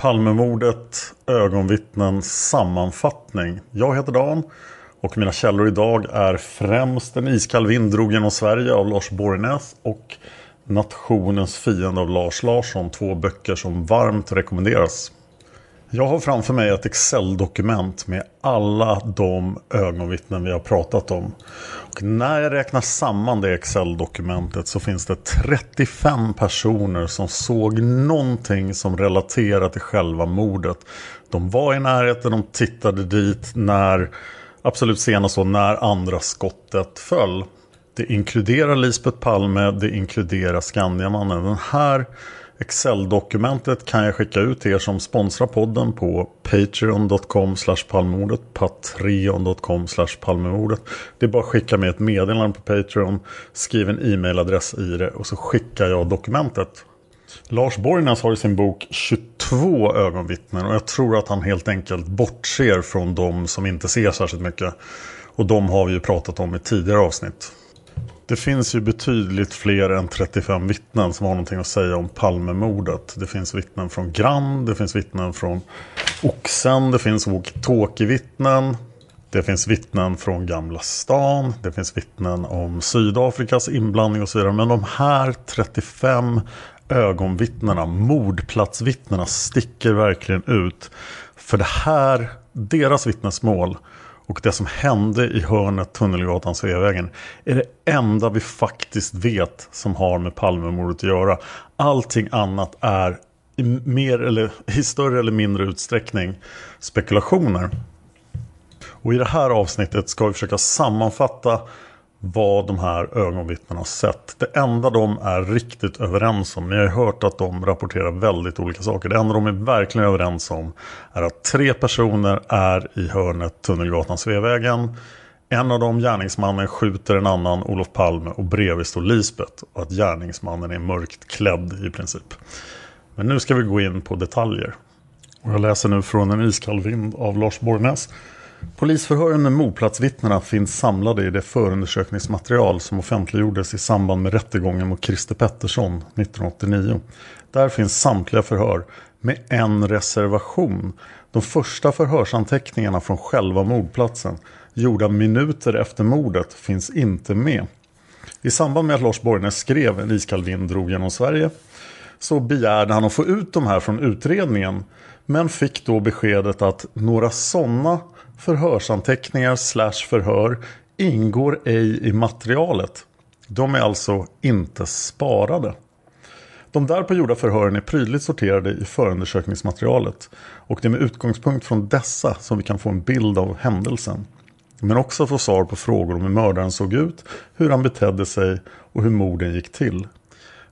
Palmemordet, ögonvittnen, sammanfattning. Jag heter Dan och mina källor idag är främst En iskall vind drog genom Sverige av Lars Borgnäs och Nationens fiende av Lars Larsson. Två böcker som varmt rekommenderas. Jag har framför mig ett Excel-dokument med alla de ögonvittnen vi har pratat om. Och när jag räknar samman det Excel-dokumentet så finns det 35 personer som såg någonting som relaterar till själva mordet. De var i närheten, de tittade dit när, absolut senast då, när andra skottet föll. Det inkluderar Lisbeth Palme, det inkluderar Skandiamannen. Den här Excel-dokumentet kan jag skicka ut till er som sponsrar podden på patreon.com palmemordet, patreon.com palmordet. Det är bara att skicka med ett meddelande på Patreon, skriv en e-mailadress i det och så skickar jag dokumentet. Lars Borgnäs har i sin bok 22 ögonvittnen och jag tror att han helt enkelt bortser från de som inte ser särskilt mycket. Och de har vi ju pratat om i tidigare avsnitt. Det finns ju betydligt fler än 35 vittnen som har någonting att säga om Palmemordet. Det finns vittnen från Grand, det finns vittnen från Oxen, det finns walkie-talkie-vittnen. Det finns vittnen från Gamla stan, det finns vittnen om Sydafrikas inblandning och så vidare. Men de här 35 ögonvittnena, mordplatsvittnena, sticker verkligen ut. För det här, deras vittnesmål och det som hände i hörnet Tunnelgatan Sveavägen är det enda vi faktiskt vet som har med Palmemordet att göra. Allting annat är i, mer eller, i större eller mindre utsträckning spekulationer. Och i det här avsnittet ska vi försöka sammanfatta vad de här ögonvittnena har sett. Det enda de är riktigt överens om, ni har ju hört att de rapporterar väldigt olika saker. Det enda de är verkligen överens om är att tre personer är i hörnet Tunnelgatan Sveavägen. En av dem, gärningsmannen, skjuter en annan, Olof Palme, och bredvid står Lisbeth. Och att gärningsmannen är mörkt klädd i princip. Men nu ska vi gå in på detaljer. Och jag läser nu från En iskall vind av Lars Borgnäs. Polisförhören med mordplatsvittnena finns samlade i det förundersökningsmaterial som offentliggjordes i samband med rättegången mot Christer Pettersson 1989. Där finns samtliga förhör med en reservation. De första förhörsanteckningarna från själva mordplatsen gjorda minuter efter mordet finns inte med. I samband med att Lars Borgnäs skrev En iskall vind drog genom Sverige så begärde han att få ut de här från utredningen men fick då beskedet att några sådana förhörsanteckningar slash förhör ingår ej i materialet. De är alltså inte sparade. De därpå gjorda förhören är prydligt sorterade i förundersökningsmaterialet och det är med utgångspunkt från dessa som vi kan få en bild av händelsen. Men också få svar på frågor om hur mördaren såg ut, hur han betedde sig och hur morden gick till.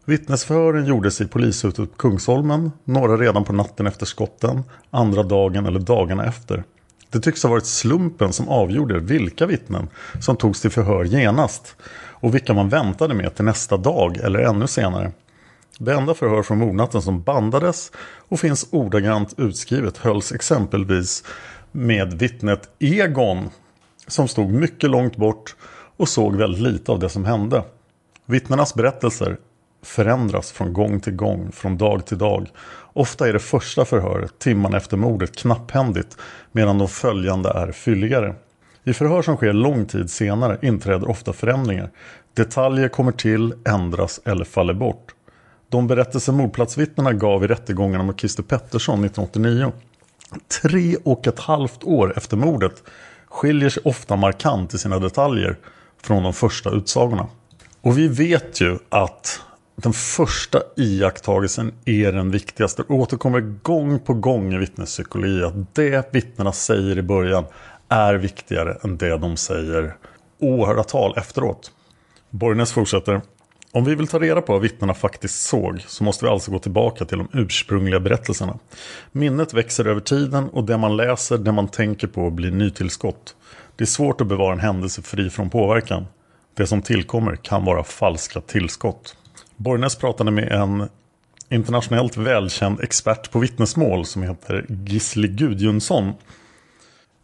Vittnesförhören gjordes i polishuset på Kungsholmen, några redan på natten efter skotten, andra dagen eller dagarna efter. Det tycks ha varit slumpen som avgjorde vilka vittnen som togs till förhör genast och vilka man väntade med till nästa dag eller ännu senare. Det enda förhör från mordnatten som bandades och finns ordagrant utskrivet hölls exempelvis med vittnet Egon som stod mycket långt bort och såg väldigt lite av det som hände. Vittnenas berättelser förändras från gång till gång, från dag till dag. Ofta är det första förhöret, timmarna efter mordet, knapphändigt medan de följande är fylligare. I förhör som sker lång tid senare inträder ofta förändringar. Detaljer kommer till, ändras eller faller bort. De berättelser mordplatsvittnena gav i rättegångarna mot Christer Pettersson 1989, tre och ett halvt år efter mordet, skiljer sig ofta markant i sina detaljer från de första utsagorna. Och vi vet ju att den första iakttagelsen är den viktigaste. Det återkommer gång på gång i vittnespsykologi att det vittnena säger i början är viktigare än det de säger åratal efteråt. Borgnäs fortsätter. Om vi vill ta reda på vad vittnena faktiskt såg så måste vi alltså gå tillbaka till de ursprungliga berättelserna. Minnet växer över tiden och det man läser, det man tänker på blir nytillskott. Det är svårt att bevara en händelse fri från påverkan. Det som tillkommer kan vara falska tillskott. Borgnäs pratade med en internationellt välkänd expert på vittnesmål som heter Gisli Gudjonsson.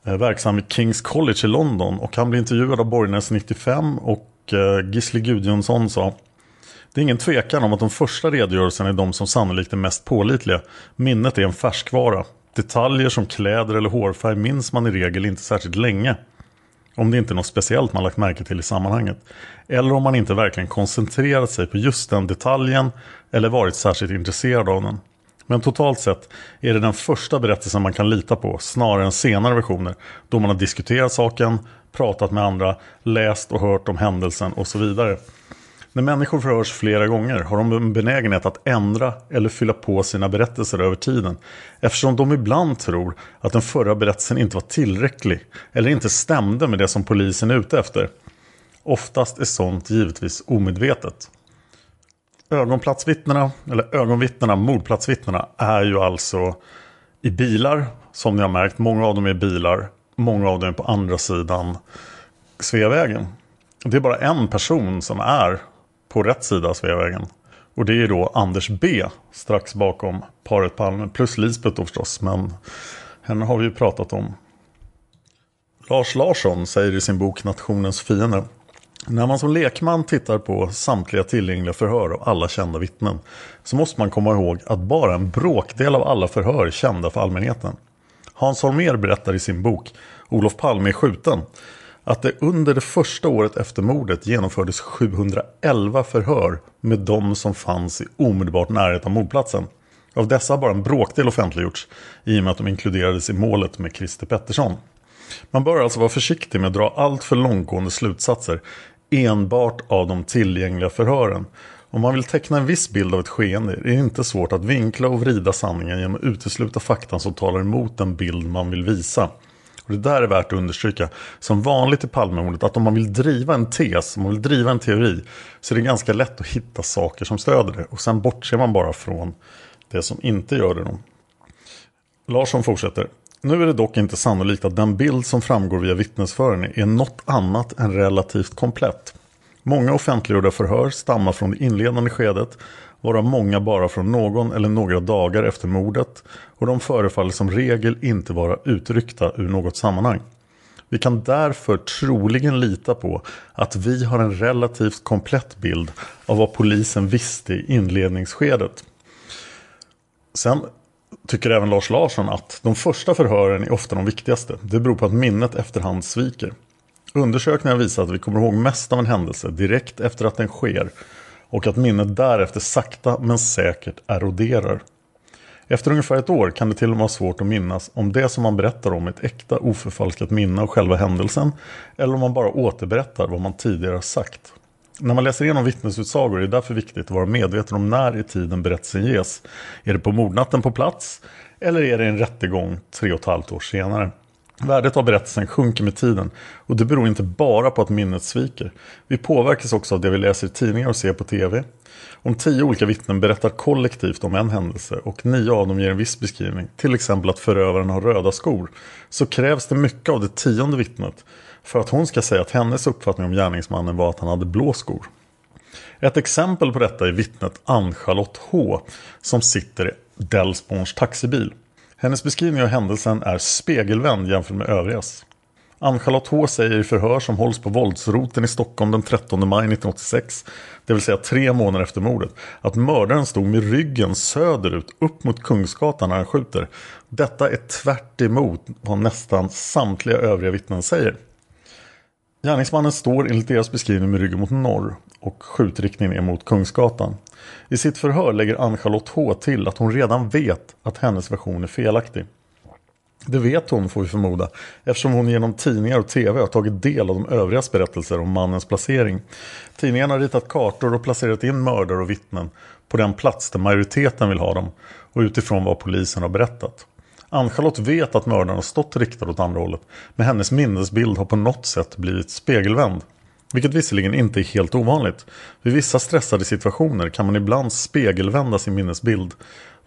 Eh, verksam vid Kings College i London och han blev intervjuad av Borgnäs 95 och eh, Gisli Gudjonsson sa det är ingen tvekan om att de första redogörelserna är de som sannolikt är mest pålitliga. Minnet är en färskvara. Detaljer som kläder eller hårfärg minns man i regel inte särskilt länge. Om det inte är något speciellt man lagt märke till i sammanhanget. Eller om man inte verkligen koncentrerat sig på just den detaljen eller varit särskilt intresserad av den. Men totalt sett är det den första berättelsen man kan lita på snarare än senare versioner då man har diskuterat saken, pratat med andra, läst och hört om händelsen och så vidare. När människor förhörs flera gånger har de en benägenhet att ändra eller fylla på sina berättelser över tiden. Eftersom de ibland tror att den förra berättelsen inte var tillräcklig eller inte stämde med det som polisen är ute efter. Oftast är sånt givetvis omedvetet. Ögonplatsvittnena, eller ögonvittnena, mordplatsvittnena är ju alltså i bilar som ni har märkt. Många av dem är bilar, många av dem är på andra sidan Sveavägen. Det är bara en person som är på rätt sida av Sveavägen. Och det är då Anders B strax bakom paret Palme. Plus Lisbeth då förstås. Men henne har vi ju pratat om. Lars Larsson säger i sin bok Nationens fiende. När man som lekman tittar på samtliga tillgängliga förhör av alla kända vittnen så måste man komma ihåg att bara en bråkdel av alla förhör är kända för allmänheten. Hans Holmér berättar i sin bok Olof Palme är skjuten att det under det första året efter mordet genomfördes 711 förhör med de som fanns i omedelbart närhet av mordplatsen. Av dessa har bara en bråkdel offentliggjorts i och med att de inkluderades i målet med Christer Pettersson. Man bör alltså vara försiktig med att dra allt för långtgående slutsatser enbart av de tillgängliga förhören. Om man vill teckna en viss bild av ett skeende är det inte svårt att vinkla och vrida sanningen genom att utesluta faktan som talar emot den bild man vill visa. Och det där är värt att understryka. Som vanligt i Palmemordet att om man vill driva en tes, om man vill driva en teori så är det ganska lätt att hitta saker som stöder det. Och sen bortser man bara från det som inte gör det. Då. Larsson fortsätter. Nu är det dock inte sannolikt att den bild som framgår via vittnesföringen är något annat än relativt komplett. Många offentliggjorda förhör stammar från det inledande skedet varav många bara från någon eller några dagar efter mordet och de förefaller som regel inte vara utryckta ur något sammanhang. Vi kan därför troligen lita på att vi har en relativt komplett bild av vad polisen visste i inledningsskedet. Sen tycker även Lars Larsson att de första förhören är ofta de viktigaste. Det beror på att minnet efterhand sviker. Undersökningar visar att vi kommer ihåg mest av en händelse direkt efter att den sker och att minnet därefter sakta men säkert eroderar. Efter ungefär ett år kan det till och med vara svårt att minnas om det som man berättar om är ett äkta oförfalskat minne av själva händelsen eller om man bara återberättar vad man tidigare har sagt. När man läser igenom vittnesutsagor är det därför viktigt att vara medveten om när i tiden berättelsen ges. Är det på mordnatten på plats eller är det en rättegång tre och ett halvt år senare? Värdet av berättelsen sjunker med tiden och det beror inte bara på att minnet sviker. Vi påverkas också av det vi läser i tidningar och ser på tv. Om tio olika vittnen berättar kollektivt om en händelse och nio av dem ger en viss beskrivning, till exempel att förövaren har röda skor, så krävs det mycket av det tionde vittnet för att hon ska säga att hennes uppfattning om gärningsmannen var att han hade blå skor. Ett exempel på detta är vittnet Ann-Charlotte H som sitter i Delsborns taxibil. Hennes beskrivning av händelsen är spegelvänd jämfört med övrigas. Ann-Charlotte H säger i förhör som hålls på våldsroten i Stockholm den 13 maj 1986, det vill säga tre månader efter mordet, att mördaren stod med ryggen söderut upp mot Kungsgatan när han skjuter. Detta är tvärt vad nästan samtliga övriga vittnen säger. Gärningsmannen står enligt deras beskrivning med ryggen mot norr och skjutriktningen är mot Kungsgatan. I sitt förhör lägger Ann-Charlotte H till att hon redan vet att hennes version är felaktig. Det vet hon får vi förmoda eftersom hon genom tidningar och tv har tagit del av de övrigas berättelser om mannens placering. Tidningarna har ritat kartor och placerat in mördare och vittnen på den plats där majoriteten vill ha dem och utifrån vad polisen har berättat. Ann-Charlotte vet att mördaren har stått riktad åt andra hållet men hennes minnesbild har på något sätt blivit spegelvänd. Vilket visserligen inte är helt ovanligt. Vid vissa stressade situationer kan man ibland spegelvända sin minnesbild.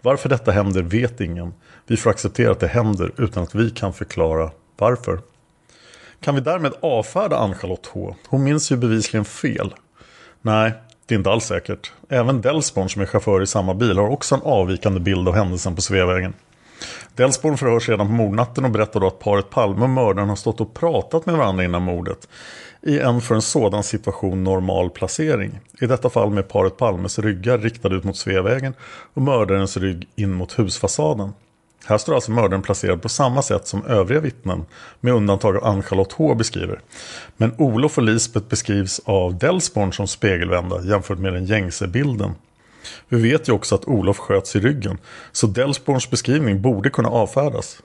Varför detta händer vet ingen. Vi får acceptera att det händer utan att vi kan förklara varför. Kan vi därmed avfärda Ann-Charlotte H? Hon minns ju bevisligen fel. Nej, det är inte alls säkert. Även Delsborn som är chaufför i samma bil har också en avvikande bild av händelsen på Sveavägen. Delsborn förhörs redan på mordnatten och berättar då att paret Palme och mördaren har stått och pratat med varandra innan mordet. I en för en sådan situation normal placering. I detta fall med paret Palmes ryggar riktade ut mot Sveavägen och mördarens rygg in mot husfasaden. Här står alltså mördaren placerad på samma sätt som övriga vittnen med undantag av Ann-Charlotte H beskriver. Men Olof och Lisbeth beskrivs av Delsborn som spegelvända jämfört med den gängse bilden. Vi vet ju också att Olof sköts i ryggen så Delsborns beskrivning borde kunna avfärdas.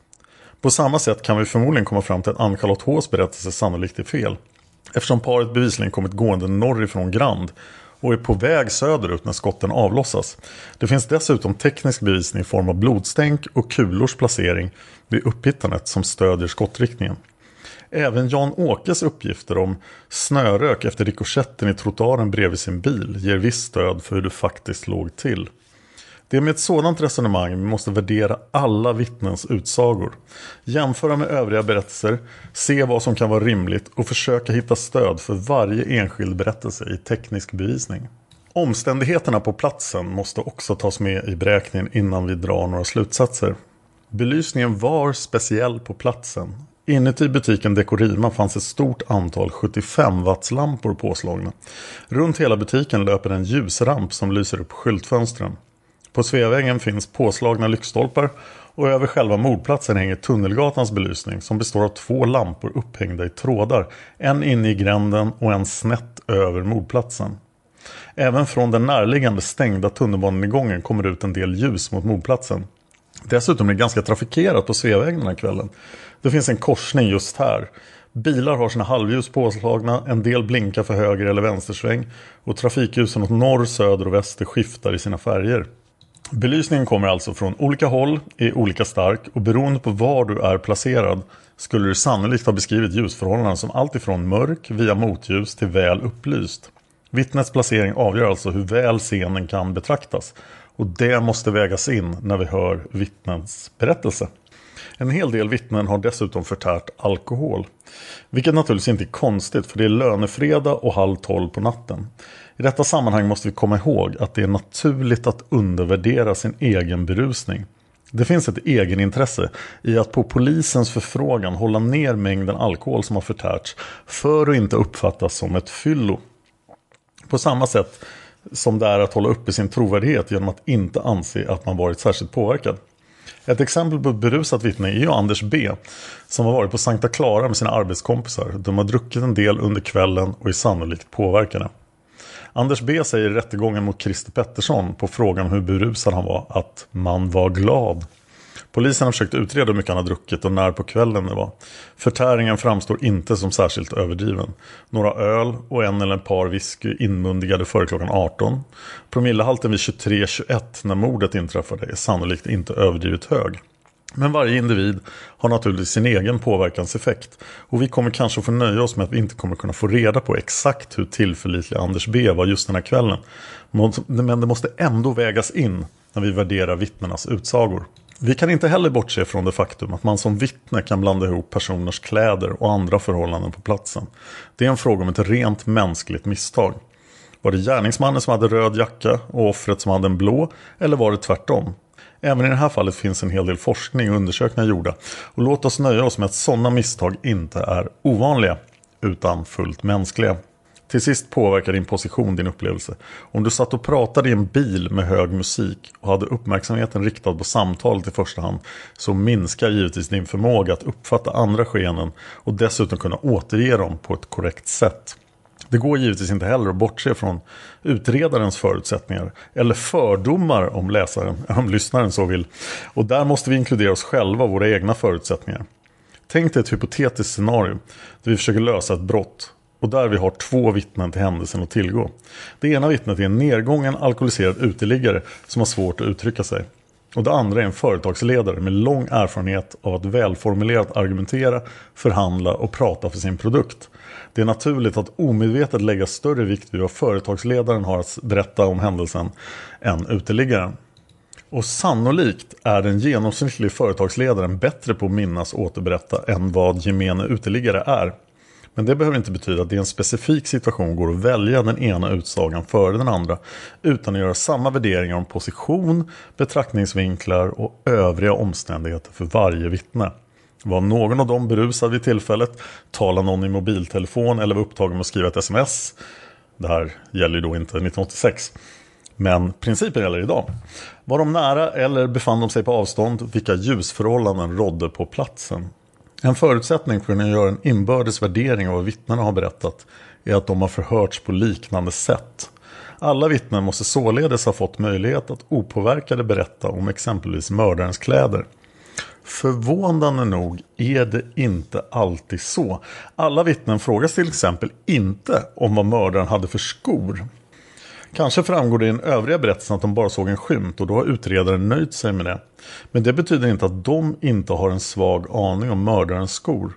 På samma sätt kan vi förmodligen komma fram till att Ann-Charlotte Hs berättelse sannolikt är fel. Eftersom paret bevisligen kommit gående norrifrån Grand och är på väg söderut när skotten avlossas. Det finns dessutom teknisk bevisning i form av blodstänk och kulors placering vid upphittandet som stödjer skottriktningen. Även Jan Åkes uppgifter om snörök efter rikoschetten i trottoaren bredvid sin bil ger visst stöd för hur det faktiskt låg till. Det är med ett sådant resonemang vi måste värdera alla vittnens utsagor. Jämföra med övriga berättelser, se vad som kan vara rimligt och försöka hitta stöd för varje enskild berättelse i teknisk bevisning. Omständigheterna på platsen måste också tas med i beräkningen innan vi drar några slutsatser. Belysningen var speciell på platsen. Inuti butiken Dekorima fanns ett stort antal 75 wattslampor påslagna. Runt hela butiken löper en ljusramp som lyser upp skyltfönstren. På Sveavägen finns påslagna lyktstolpar och över själva mordplatsen hänger Tunnelgatans belysning som består av två lampor upphängda i trådar. En inne i gränden och en snett över mordplatsen. Även från den närliggande stängda tunnelbanegången kommer ut en del ljus mot mordplatsen. Dessutom är det ganska trafikerat på Sveavägen den här kvällen. Det finns en korsning just här. Bilar har sina halvljus påslagna, en del blinkar för höger eller vänstersväng och trafikljusen åt norr, söder och väster skiftar i sina färger. Belysningen kommer alltså från olika håll, är olika stark och beroende på var du är placerad skulle du sannolikt ha beskrivit ljusförhållanden som alltifrån mörk via motljus till väl upplyst. Vittnets placering avgör alltså hur väl scenen kan betraktas och det måste vägas in när vi hör vittnens berättelse. En hel del vittnen har dessutom förtärt alkohol. Vilket naturligtvis inte är konstigt för det är lönefredag och halv tolv på natten. I detta sammanhang måste vi komma ihåg att det är naturligt att undervärdera sin egen berusning. Det finns ett egenintresse i att på polisens förfrågan hålla ner mängden alkohol som har förtärts för att inte uppfattas som ett fyllo. På samma sätt som det är att hålla uppe sin trovärdighet genom att inte anse att man varit särskilt påverkad. Ett exempel på ett berusat vittne är ju Anders B. Som har varit på Sankta Clara med sina arbetskompisar. De har druckit en del under kvällen och är sannolikt påverkade. Anders B säger i rättegången mot Christer Pettersson på frågan om hur berusad han var att man var glad. Polisen har försökt utreda hur mycket han har druckit och när på kvällen det var. Förtäringen framstår inte som särskilt överdriven. Några öl och en eller ett par whisky inmundigade före klockan 18. Promillehalten vid 23.21 när mordet inträffade är sannolikt inte överdrivet hög. Men varje individ har naturligtvis sin egen påverkanseffekt. Och vi kommer kanske få nöja oss med att vi inte kommer kunna få reda på exakt hur tillförlitlig Anders B var just den här kvällen. Men det måste ändå vägas in när vi värderar vittnenas utsagor. Vi kan inte heller bortse från det faktum att man som vittne kan blanda ihop personers kläder och andra förhållanden på platsen. Det är en fråga om ett rent mänskligt misstag. Var det gärningsmannen som hade röd jacka och offret som hade en blå? Eller var det tvärtom? Även i det här fallet finns en hel del forskning och undersökningar gjorda. Och låt oss nöja oss med att sådana misstag inte är ovanliga, utan fullt mänskliga. Till sist påverkar din position din upplevelse. Om du satt och pratade i en bil med hög musik och hade uppmärksamheten riktad på samtalet i första hand så minskar givetvis din förmåga att uppfatta andra skeenden och dessutom kunna återge dem på ett korrekt sätt. Det går givetvis inte heller att bortse från utredarens förutsättningar eller fördomar om läsaren, om lyssnaren så vill. Och där måste vi inkludera oss själva och våra egna förutsättningar. Tänk dig ett hypotetiskt scenario där vi försöker lösa ett brott och där vi har två vittnen till händelsen att tillgå. Det ena vittnet är en nedgången alkoholiserad uteliggare som har svårt att uttrycka sig. Och det andra är en företagsledare med lång erfarenhet av att välformulerat argumentera, förhandla och prata för sin produkt. Det är naturligt att omedvetet lägga större vikt vid vad företagsledaren har att berätta om händelsen än uteliggaren. Och sannolikt är den genomsnittliga företagsledaren bättre på att minnas och återberätta än vad gemene uteliggare är. Men det behöver inte betyda att det i en specifik situation går att välja den ena utsagan före den andra utan att göra samma värderingar om position, betraktningsvinklar och övriga omständigheter för varje vittne. Var någon av dem berusad vid tillfället? Talade någon i mobiltelefon eller var upptagen med att skriva ett sms? Det här gäller ju då inte 1986. Men principen gäller idag. Var de nära eller befann de sig på avstånd? Vilka ljusförhållanden rådde på platsen? En förutsättning för att kunna göra en inbördes värdering av vad vittnena har berättat är att de har förhörts på liknande sätt. Alla vittnen måste således ha fått möjlighet att opåverkade berätta om exempelvis mördarens kläder. Förvånande nog är det inte alltid så. Alla vittnen frågas till exempel inte om vad mördaren hade för skor. Kanske framgår det i den övriga berättelsen att de bara såg en skymt och då har utredaren nöjt sig med det. Men det betyder inte att de inte har en svag aning om mördarens skor.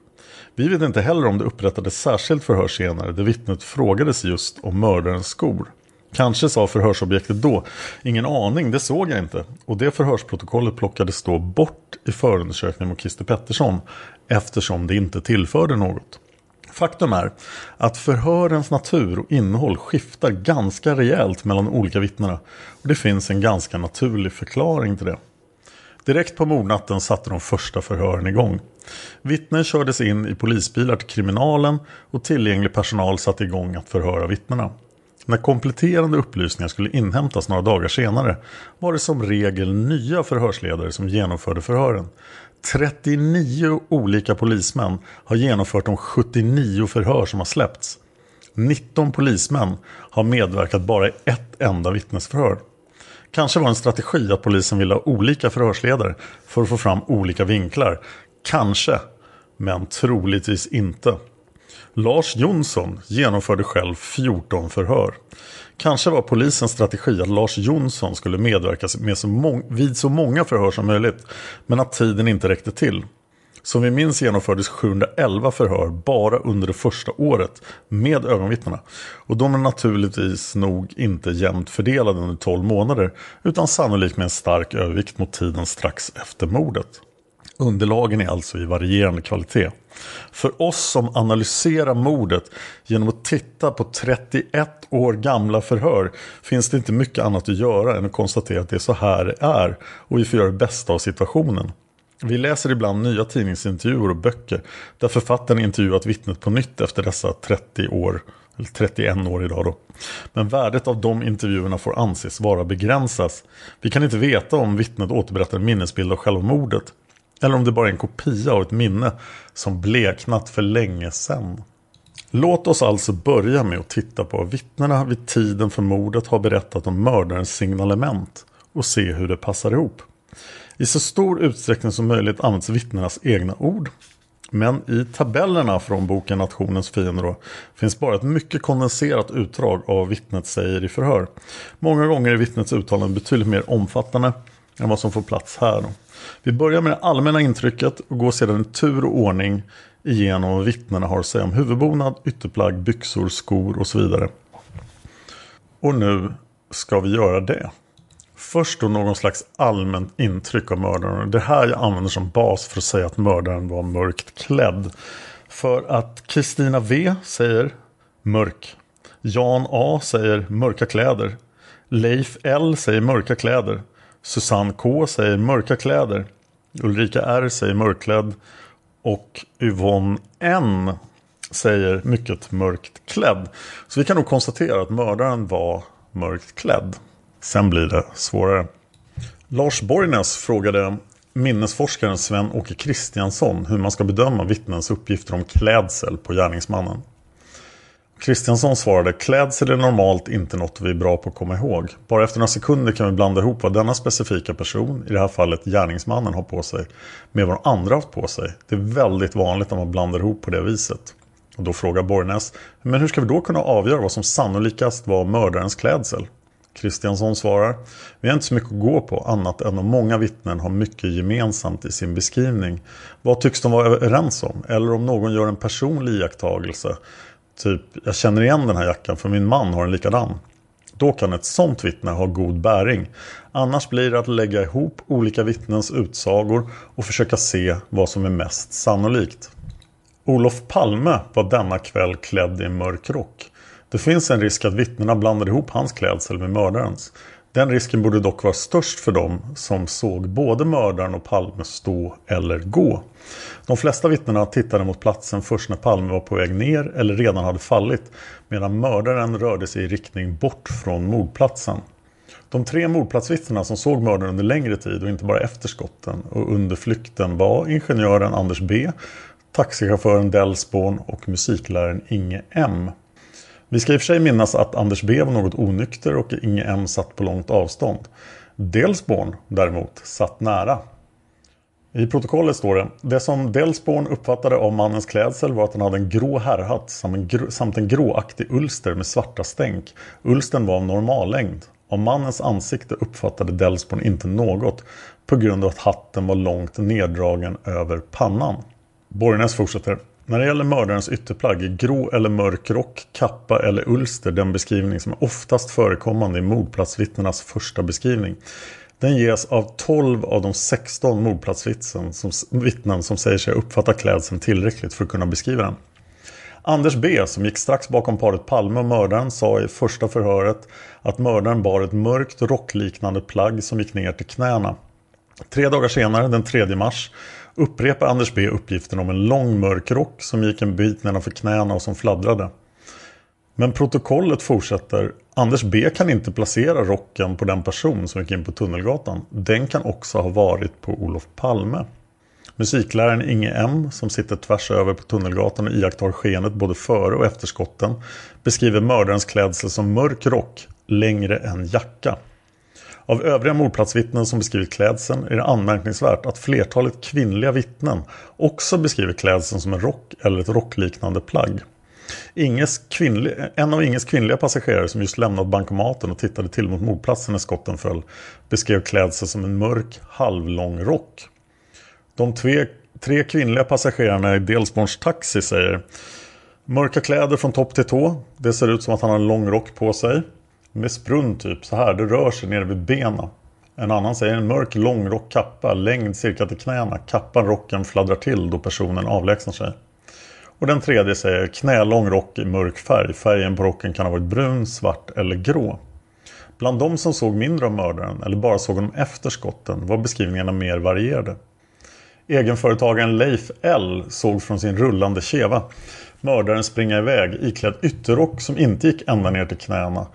Vi vet inte heller om det upprättades särskilt förhör senare där vittnet frågades just om mördarens skor. Kanske sa förhörsobjektet då, ingen aning, det såg jag inte. Och det förhörsprotokollet plockades då bort i förundersökningen mot Christer Pettersson eftersom det inte tillförde något. Faktum är att förhörens natur och innehåll skiftar ganska rejält mellan de olika vittnena. Och det finns en ganska naturlig förklaring till det. Direkt på mordnatten satte de första förhören igång. Vittnen kördes in i polisbilar till kriminalen och tillgänglig personal satte igång att förhöra vittnena. När kompletterande upplysningar skulle inhämtas några dagar senare var det som regel nya förhörsledare som genomförde förhören. 39 olika polismän har genomfört de 79 förhör som har släppts. 19 polismän har medverkat bara i ett enda vittnesförhör. Kanske var en strategi att polisen ville ha olika förhörsledare för att få fram olika vinklar. Kanske, men troligtvis inte. Lars Jonsson genomförde själv 14 förhör. Kanske var polisens strategi att Lars Jonsson skulle medverka med så vid så många förhör som möjligt, men att tiden inte räckte till. Som vi minns genomfördes 711 förhör bara under det första året med ögonvittnena. Och de är naturligtvis nog inte jämnt fördelade under 12 månader utan sannolikt med en stark övervikt mot tiden strax efter mordet. Underlagen är alltså i varierande kvalitet. För oss som analyserar mordet genom att titta på 31 år gamla förhör finns det inte mycket annat att göra än att konstatera att det är så här det är och vi får göra det bästa av situationen. Vi läser ibland nya tidningsintervjuer och böcker där författaren intervjuat vittnet på nytt efter dessa 30 år, eller 31 år idag då. Men värdet av de intervjuerna får anses vara begränsat. Vi kan inte veta om vittnet återberättar en minnesbild av själva mordet eller om det bara är en kopia av ett minne som bleknat för länge sedan. Låt oss alltså börja med att titta på vad vittnena vid tiden för mordet har berättat om mördarens signalement och se hur det passar ihop. I så stor utsträckning som möjligt används vittnenas egna ord. Men i tabellerna från boken Nationens fiender finns bara ett mycket kondenserat utdrag av vad vittnet säger i förhör. Många gånger är vittnets uttalanden betydligt mer omfattande än vad som får plats här. Vi börjar med det allmänna intrycket och går sedan i tur och ordning igenom vad vittnena har att säga om huvudbonad, ytterplagg, byxor, skor och så vidare. Och nu ska vi göra det. Först då någon slags allmänt intryck av mördaren. Det här jag använder som bas för att säga att mördaren var mörkt klädd. För att Kristina V säger mörk. Jan A säger mörka kläder. Leif L säger mörka kläder. Susanne K säger mörka kläder. Ulrika R säger mörkklädd. Och Yvonne N säger mycket mörkt klädd. Så vi kan nog konstatera att mördaren var mörkt klädd. Sen blir det svårare. Lars Borgnäs frågade minnesforskaren Sven-Åke Kristiansson hur man ska bedöma vittnens uppgifter om klädsel på gärningsmannen. Kristiansson svarade klädsel är normalt inte något vi är bra på att komma ihåg. Bara efter några sekunder kan vi blanda ihop vad denna specifika person, i det här fallet gärningsmannen, har på sig med vad andra haft på sig. Det är väldigt vanligt att man blandar ihop på det viset. Och då frågar Borgnäs, men hur ska vi då kunna avgöra vad som sannolikast var mördarens klädsel? Kristiansson svarar, vi har inte så mycket att gå på annat än om många vittnen har mycket gemensamt i sin beskrivning. Vad tycks de vara överens om? Eller om någon gör en personlig iakttagelse Typ, jag känner igen den här jackan för min man har en likadan. Då kan ett sånt vittne ha god bäring. Annars blir det att lägga ihop olika vittnens utsagor och försöka se vad som är mest sannolikt. Olof Palme var denna kväll klädd i en mörk rock. Det finns en risk att vittnena blandar ihop hans klädsel med mördarens. Den risken borde dock vara störst för dem som såg både mördaren och Palme stå eller gå. De flesta vittnena tittade mot platsen först när Palme var på väg ner eller redan hade fallit medan mördaren rörde sig i riktning bort från mordplatsen. De tre mordplatsvittnena som såg mördaren under längre tid och inte bara efter skotten och under flykten var ingenjören Anders B, taxichauffören Delsborn och musikläraren Inge M. Vi ska i och för sig minnas att Anders B var något onykter och Inge M satt på långt avstånd. Delsborn däremot satt nära. I protokollet står det Det som Delsborn uppfattade av mannens klädsel var att han hade en grå herrhatt samt en gråaktig ulster med svarta stänk. Ulsten var av normallängd. Av mannens ansikte uppfattade Delsborn inte något på grund av att hatten var långt neddragen över pannan. Borgnäs fortsätter när det gäller mördarens ytterplagg är grå eller mörk rock, kappa eller ulster den beskrivning som är oftast förekommande i mordplatsvittnenas första beskrivning. Den ges av 12 av de 16 mordplatsvittnen som, vittnen som säger sig uppfatta klädseln tillräckligt för att kunna beskriva den. Anders B som gick strax bakom paret Palme och mördaren sa i första förhöret att mördaren bar ett mörkt rockliknande plagg som gick ner till knäna. Tre dagar senare, den 3 mars, upprepar Anders B uppgiften om en lång mörk rock som gick en bit nedanför knäna och som fladdrade. Men protokollet fortsätter. Anders B kan inte placera rocken på den person som gick in på Tunnelgatan. Den kan också ha varit på Olof Palme. Musikläraren Inge M som sitter tvärs över på Tunnelgatan och iakttar skenet både före och efter skotten beskriver mördarens klädsel som mörk rock, längre än jacka. Av övriga mordplatsvittnen som beskrivit klädseln är det anmärkningsvärt att flertalet kvinnliga vittnen också beskriver klädseln som en rock eller ett rockliknande plagg. Inges kvinnlig, en av Inges kvinnliga passagerare som just lämnat bankomaten och tittade till mot mordplatsen när skotten föll beskrev klädseln som en mörk halvlång rock. De tre, tre kvinnliga passagerarna i Delsborns taxi säger Mörka kläder från topp till tå. Det ser ut som att han har en lång rock på sig. Med sprunn typ så här. Det rör sig nere vid benen. En annan säger en mörk långrock kappa, längd cirka till knäna. Kappan rocken fladdrar till då personen avlägsnar sig. Och den tredje säger knälång rock i mörk färg. Färgen på rocken kan ha varit brun, svart eller grå. Bland de som såg mindre av mördaren eller bara såg honom efter skotten var beskrivningarna mer varierade. Egenföretagaren Leif L såg från sin rullande keva mördaren springa iväg iklädd ytterrock som inte gick ända ner till knäna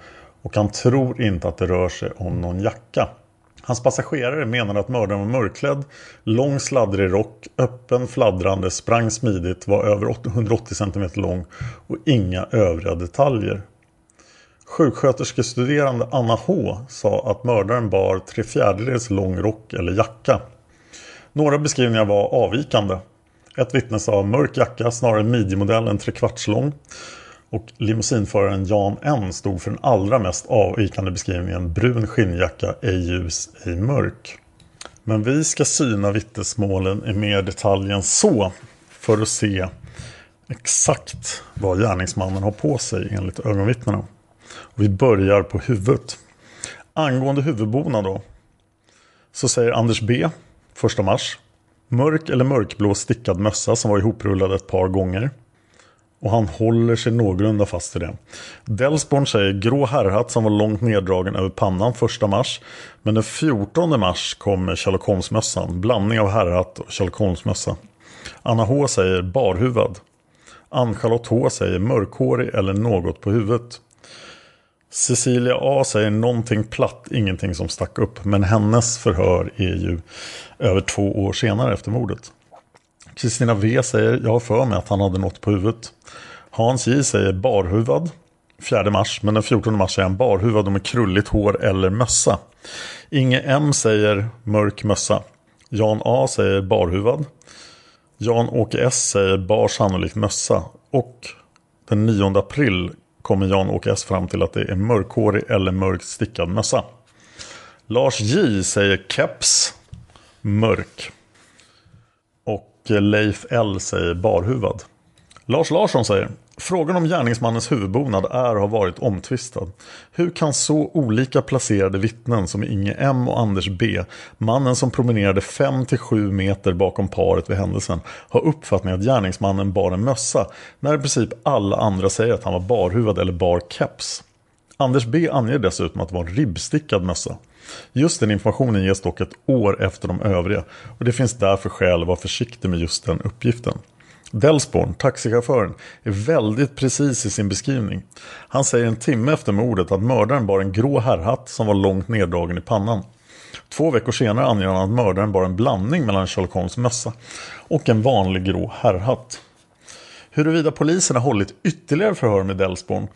och han tror inte att det rör sig om någon jacka. Hans passagerare menade att mördaren var mörkklädd, lång sladdrig rock, öppen fladdrande, sprang smidigt, var över 180 cm lång och inga övriga detaljer. Sjuksköterskestuderande Anna H sa att mördaren bar tre fjärdedels lång rock eller jacka. Några beskrivningar var avvikande. Ett vittne sa mörk jacka, snarare midjemodell än trekvarts lång. Och limousinföraren Jan N stod för den allra mest avvikande beskrivningen brun skinnjacka, ej ljus, ej mörk. Men vi ska syna vittnesmålen i mer detalj än så för att se exakt vad gärningsmannen har på sig enligt ögonvittnena. Och vi börjar på huvudet. Angående huvudbonad då så säger Anders B, 1 mars, mörk eller mörkblå stickad mössa som var ihoprullad ett par gånger. Och han håller sig någorlunda fast i det. Delsborn säger grå herrhatt som var långt neddragen över pannan första mars. Men den 14 mars kommer Sherlock Holmes-mössan. Blandning av herrhatt och Sherlock Holmes-mössa. Anna H säger barhuvad. Ann-Charlotte H säger mörkhårig eller något på huvudet. Cecilia A säger någonting platt, ingenting som stack upp. Men hennes förhör är ju över två år senare efter mordet. Kristina V säger jag har för mig att han hade något på huvudet. Hans J säger barhuvad. 4 mars, men den 14 mars är han barhuvad och med krulligt hår eller mössa. Inge M säger mörk mössa. Jan A säger barhuvad. Jan-Åke S säger bar sannolikt mössa. Och den 9 april kommer Jan-Åke S fram till att det är mörkhårig eller mörkt stickad mössa. Lars J säger keps, mörk. Och Leif L säger barhuvad. Lars Larsson säger Frågan om gärningsmannens huvudbonad är och har varit omtvistad. Hur kan så olika placerade vittnen som Inge M och Anders B, mannen som promenerade 5-7 meter bakom paret vid händelsen, ha uppfattningen att gärningsmannen bar en mössa när i princip alla andra säger att han var barhuvad eller bar keps? Anders B anger dessutom att det var en ribbstickad mössa. Just den informationen ges dock ett år efter de övriga och det finns därför skäl att vara försiktig med just den uppgiften. Delsborn, taxichauffören, är väldigt precis i sin beskrivning. Han säger en timme efter mordet att mördaren bar en grå herrhatt som var långt neddragen i pannan. Två veckor senare anger han att mördaren bar en blandning mellan Sherlock Holmes mössa och en vanlig grå herrhatt. Huruvida polisen har hållit ytterligare förhör med Delsborn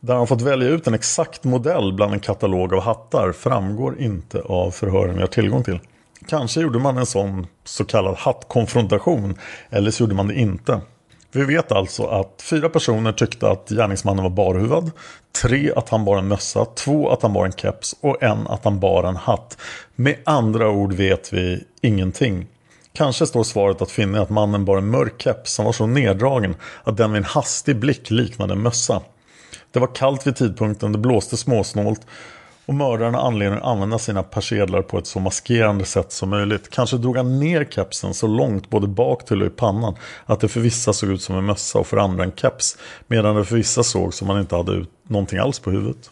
där han fått välja ut en exakt modell bland en katalog av hattar framgår inte av förhören vi har tillgång till. Kanske gjorde man en sån så kallad hattkonfrontation eller så gjorde man det inte. Vi vet alltså att fyra personer tyckte att gärningsmannen var barhuvad, tre att han bar en mössa, två att han bar en keps och en att han bar en hatt. Med andra ord vet vi ingenting. Kanske står svaret att finna att mannen bar en mörk keps som var så neddragen att den vid en hastig blick liknade en mössa. Det var kallt vid tidpunkten, det blåste småsnålt och mördaren har anledning att använda sina persedlar på ett så maskerande sätt som möjligt. Kanske drog han ner kepsen så långt både bak till och i pannan att det för vissa såg ut som en mössa och för andra en keps. Medan det för vissa såg som man inte hade ut någonting alls på huvudet.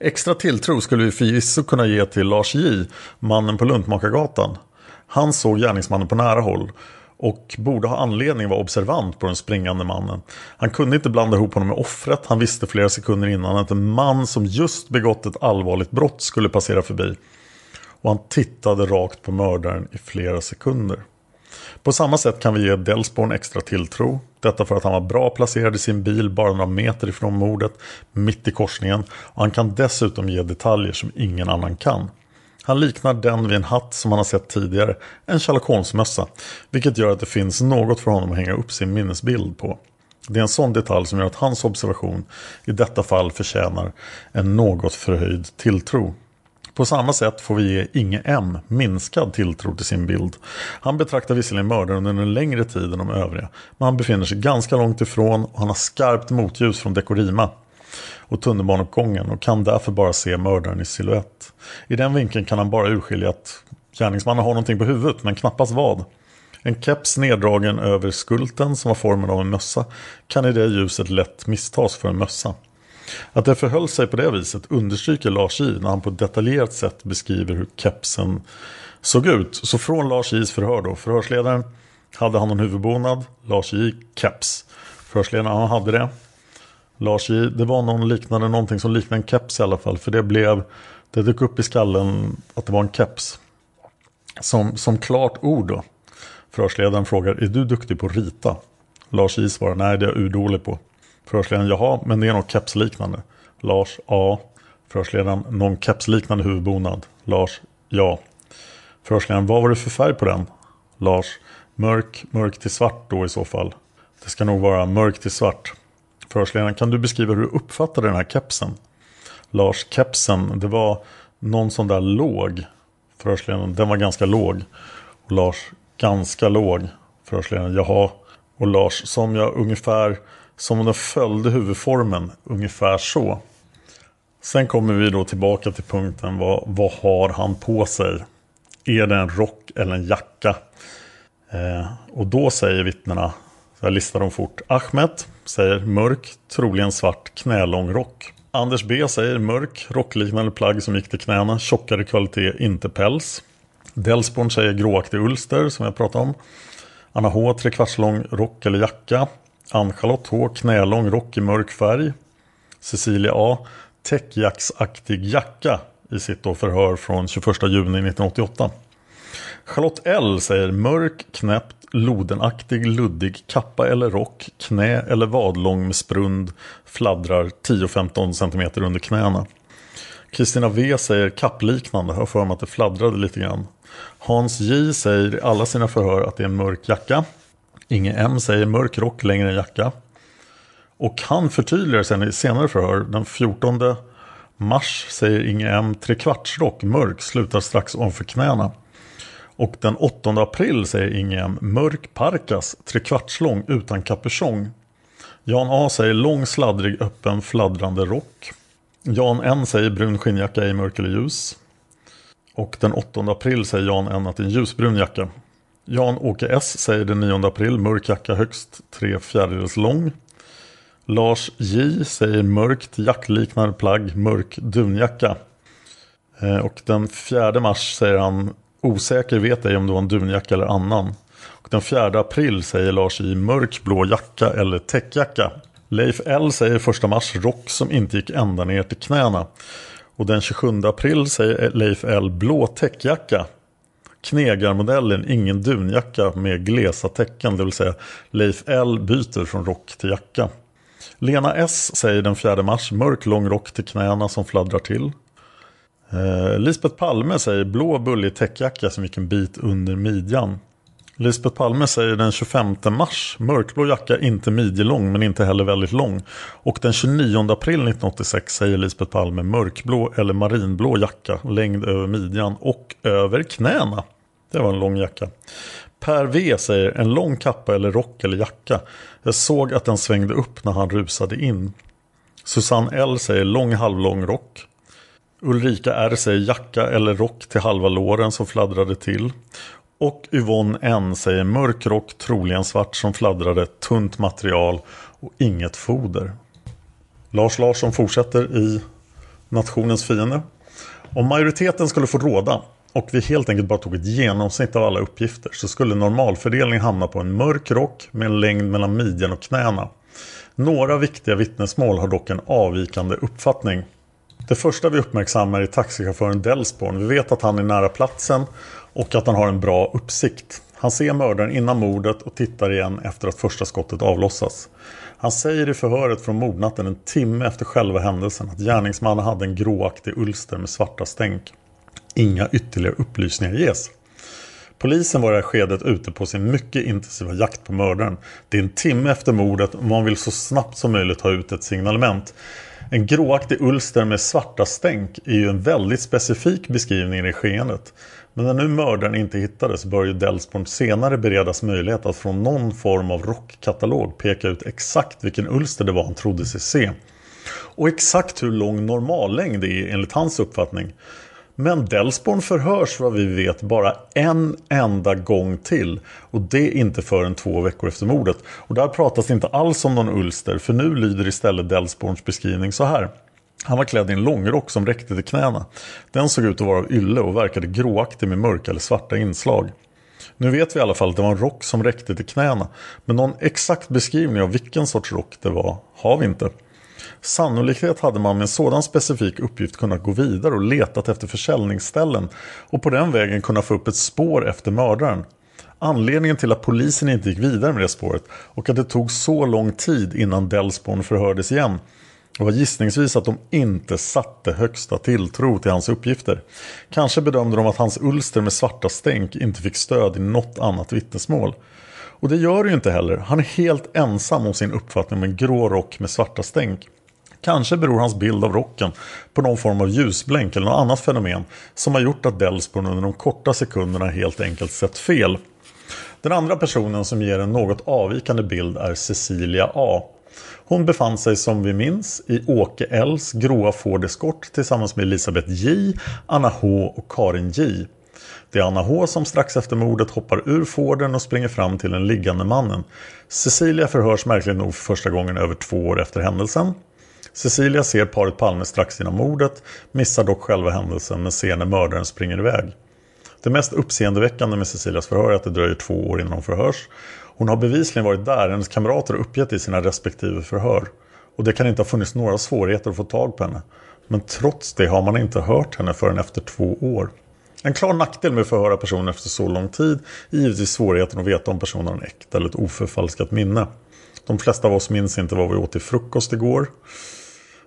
Extra tilltro skulle vi förvisso kunna ge till Lars J, mannen på Luntmakargatan. Han såg gärningsmannen på nära håll och borde ha anledning att vara observant på den springande mannen. Han kunde inte blanda ihop honom med offret. Han visste flera sekunder innan att en man som just begått ett allvarligt brott skulle passera förbi. Och han tittade rakt på mördaren i flera sekunder. På samma sätt kan vi ge Delsborn extra tilltro. Detta för att han var bra placerad i sin bil bara några meter ifrån mordet, mitt i korsningen. Och han kan dessutom ge detaljer som ingen annan kan. Han liknar den vid en hatt som han har sett tidigare, en Sherlock Holmes-mössa. Vilket gör att det finns något för honom att hänga upp sin minnesbild på. Det är en sån detalj som gör att hans observation i detta fall förtjänar en något förhöjd tilltro. På samma sätt får vi ge Inge M minskad tilltro till sin bild. Han betraktar visserligen mördaren under en längre tid än de övriga. Men han befinner sig ganska långt ifrån och han har skarpt motljus från Dekorima och tunnelbaneuppgången och kan därför bara se mördaren i siluett. I den vinkeln kan han bara urskilja att gärningsmannen har någonting på huvudet men knappast vad. En keps neddragen över skulten som har formen av en mössa kan i det ljuset lätt misstas för en mössa. Att det förhöll sig på det viset understryker Lars J när han på ett detaljerat sätt beskriver hur kepsen såg ut. Så från Lars J's förhör då, förhörsledaren hade han en huvudbonad, Lars J keps. Förhörsledaren, han hade det. Lars J, det var någon liknande, någonting som liknade en keps i alla fall. För det blev, det dök upp i skallen att det var en keps. Som, som klart ord då. Förhörsledaren frågar, är du duktig på att rita? Lars J svarar, nej det är jag urdålig på. Förhörsledaren, jaha, men det är något kepsliknande. Lars, ja. Förhörsledaren, någon kepsliknande huvudbonad. Lars, ja. Förhörsledaren, vad var det för färg på den? Lars, mörk, mörk till svart då i så fall. Det ska nog vara mörk till svart. Förhörsledaren, kan du beskriva hur du uppfattade den här kepsen? Lars, kepsen, det var någon sån där låg. Förhörsledaren, den var ganska låg. Och Lars, ganska låg. Förhörsledaren, jaha. Och Lars, som jag ungefär, som om den följde huvudformen, ungefär så. Sen kommer vi då tillbaka till punkten, vad, vad har han på sig? Är det en rock eller en jacka? Eh, och då säger vittnena jag listar dem fort. Ahmed säger mörk, troligen svart, knälång rock. Anders B säger mörk, rockliknande plagg som gick till knäna, tjockare kvalitet, inte päls. Delsborn säger gråaktig ulster som jag pratade om. Anna H trekvartslång rock eller jacka. Ann-Charlotte H knälång rock i mörk färg. Cecilia A täckjacksaktig jacka i sitt förhör från 21 juni 1988. Charlotte L säger mörk, knäppt, lodenaktig, luddig kappa eller rock, knä eller vadlång med sprund, fladdrar 10-15 cm under knäna. Kristina V säger kappliknande, har för mig att det fladdrade lite grann. Hans J säger i alla sina förhör att det är en mörk jacka. Inge M säger mörk rock längre än jacka. Och han förtydligar sen i senare förhör, den 14 mars säger Inge M trekvartsrock, mörk, slutar strax ovanför knäna. Och den 8 april säger Ingem, mörk parkas, trekvartslång utan kapuschong. Jan A säger lång sladdrig öppen fladdrande rock. Jan N säger brun skinnjacka i mörk eller ljus. Och den 8 april säger Jan N att det är en ljusbrun jacka. Jan-Åke S säger den 9 april mörk jacka högst tre fjärdedels lång. Lars J säger mörkt jackliknande plagg, mörk dunjacka. Eh, och den 4 mars säger han osäker vet ej om det var en dunjacka eller annan. Och den 4 april säger Lars i mörk blå jacka eller täckjacka. Leif L säger 1 mars rock som inte gick ända ner till knäna. Och den 27 april säger Leif L blå täckjacka. Knegarmodellen, ingen dunjacka med glesa täcken, det vill säga Leif L byter från rock till jacka. Lena S säger den 4 mars mörk lång rock till knäna som fladdrar till. Eh, Lisbeth Palme säger blå bullig täckjacka som gick en bit under midjan. Lisbeth Palme säger den 25 mars mörkblå jacka inte midjelång men inte heller väldigt lång. Och den 29 april 1986 säger Lisbeth Palme mörkblå eller marinblå jacka längd över midjan och över knäna. Det var en lång jacka. Per V säger en lång kappa eller rock eller jacka. Jag såg att den svängde upp när han rusade in. Susanne L säger lång halvlång rock. Ulrika R säger jacka eller rock till halva låren som fladdrade till. Och Yvonne N säger mörk rock, troligen svart som fladdrade, tunt material och inget foder. Lars Larsson fortsätter i Nationens fiende. Om majoriteten skulle få råda och vi helt enkelt bara tog ett genomsnitt av alla uppgifter så skulle normalfördelningen hamna på en mörk rock med en längd mellan midjan och knäna. Några viktiga vittnesmål har dock en avvikande uppfattning. Det första vi uppmärksammar är taxichauffören Delsborn. Vi vet att han är nära platsen och att han har en bra uppsikt. Han ser mördaren innan mordet och tittar igen efter att första skottet avlossas. Han säger i förhöret från mordnatten en timme efter själva händelsen att gärningsmannen hade en gråaktig ulster med svarta stänk. Inga ytterligare upplysningar ges. Polisen var i det här skedet ute på sin mycket intensiva jakt på mördaren. Det är en timme efter mordet och man vill så snabbt som möjligt ha ut ett signalement. En gråaktig ulster med svarta stänk är ju en väldigt specifik beskrivning i skeendet. Men när nu mördaren inte hittades bör ju Delsborn senare beredas möjlighet att från någon form av rockkatalog peka ut exakt vilken ulster det var han trodde sig se. Och exakt hur lång normallängd är enligt hans uppfattning. Men Delsborn förhörs vad vi vet bara en enda gång till. Och det inte förrän två veckor efter mordet. Och där pratas det inte alls om någon ulster. För nu lyder istället Delsborns beskrivning så här. Han var klädd i en långrock som räckte till knäna. Den såg ut att vara av ylle och verkade gråaktig med mörka eller svarta inslag. Nu vet vi i alla fall att det var en rock som räckte till knäna. Men någon exakt beskrivning av vilken sorts rock det var har vi inte. Sannolikhet hade man med en sådan specifik uppgift kunnat gå vidare och letat efter försäljningsställen och på den vägen kunna få upp ett spår efter mördaren. Anledningen till att polisen inte gick vidare med det spåret och att det tog så lång tid innan Delsborn förhördes igen var gissningsvis att de inte satte högsta tilltro till hans uppgifter. Kanske bedömde de att hans ulster med svarta stänk inte fick stöd i något annat vittnesmål. Och det gör det ju inte heller. Han är helt ensam om sin uppfattning om en grå rock med svarta stänk. Kanske beror hans bild av rocken på någon form av ljusblänk eller något annat fenomen som har gjort att Delsborn under de korta sekunderna helt enkelt sett fel. Den andra personen som ger en något avvikande bild är Cecilia A. Hon befann sig som vi minns i Åke Ls gråa Ford Escort tillsammans med Elisabeth J, Anna H och Karin J. Det är Anna H som strax efter mordet hoppar ur Forden och springer fram till den liggande mannen. Cecilia förhörs märkligt nog för första gången över två år efter händelsen. Cecilia ser paret Palme strax innan mordet, missar dock själva händelsen men ser när mördaren springer iväg. Det mest uppseendeväckande med Cecilias förhör är att det dröjer två år innan hon förhörs. Hon har bevisligen varit där, hennes kamrater har uppgett i sina respektive förhör. Och det kan inte ha funnits några svårigheter att få tag på henne. Men trots det har man inte hört henne förrän efter två år. En klar nackdel med att förhöra personer efter så lång tid är givetvis svårigheten att veta om personen har en äkta eller ett oförfalskat minne. De flesta av oss minns inte vad vi åt till frukost igår.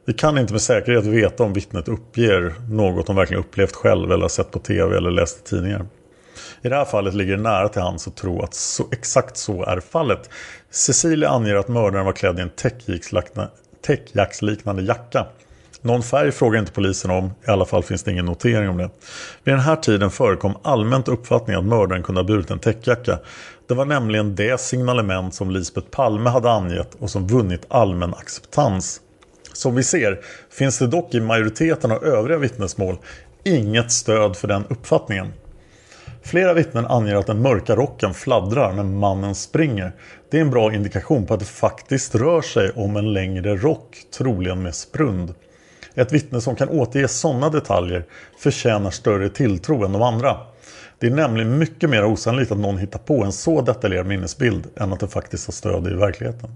Vi kan inte med säkerhet veta om vittnet uppger något de verkligen upplevt själv eller har sett på tv eller läst i tidningar. I det här fallet ligger det nära till hands att tro att så, exakt så är fallet. Cecilia anger att mördaren var klädd i en täckjacksliknande jacka. Någon färg frågar inte polisen om, i alla fall finns det ingen notering om det. Vid den här tiden förekom allmänt uppfattning att mördaren kunde ha burit en täckjacka. Det var nämligen det signalement som Lisbeth Palme hade angett och som vunnit allmän acceptans. Som vi ser finns det dock i majoriteten av övriga vittnesmål inget stöd för den uppfattningen. Flera vittnen anger att den mörka rocken fladdrar när mannen springer. Det är en bra indikation på att det faktiskt rör sig om en längre rock, troligen med sprund. Ett vittne som kan återge sådana detaljer förtjänar större tilltro än de andra. Det är nämligen mycket mer osannolikt att någon hittar på en så detaljerad minnesbild än att det faktiskt har stöd i verkligheten.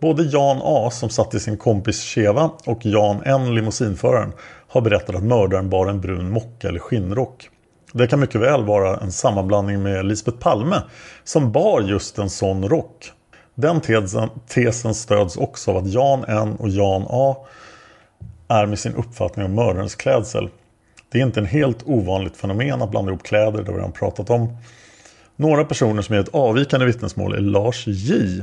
Både Jan A som satt i sin kompis Cheva och Jan N limousinföraren har berättat att mördaren bar en brun mocka eller skinnrock. Det kan mycket väl vara en sammanblandning med Lisbeth Palme som bar just en sån rock. Den tesen, tesen stöds också av att Jan N och Jan A är med sin uppfattning om mördarens klädsel. Det är inte en helt ovanligt fenomen att blanda ihop kläder, det har vi redan pratat om. Några personer som ger ett avvikande vittnesmål är Lars J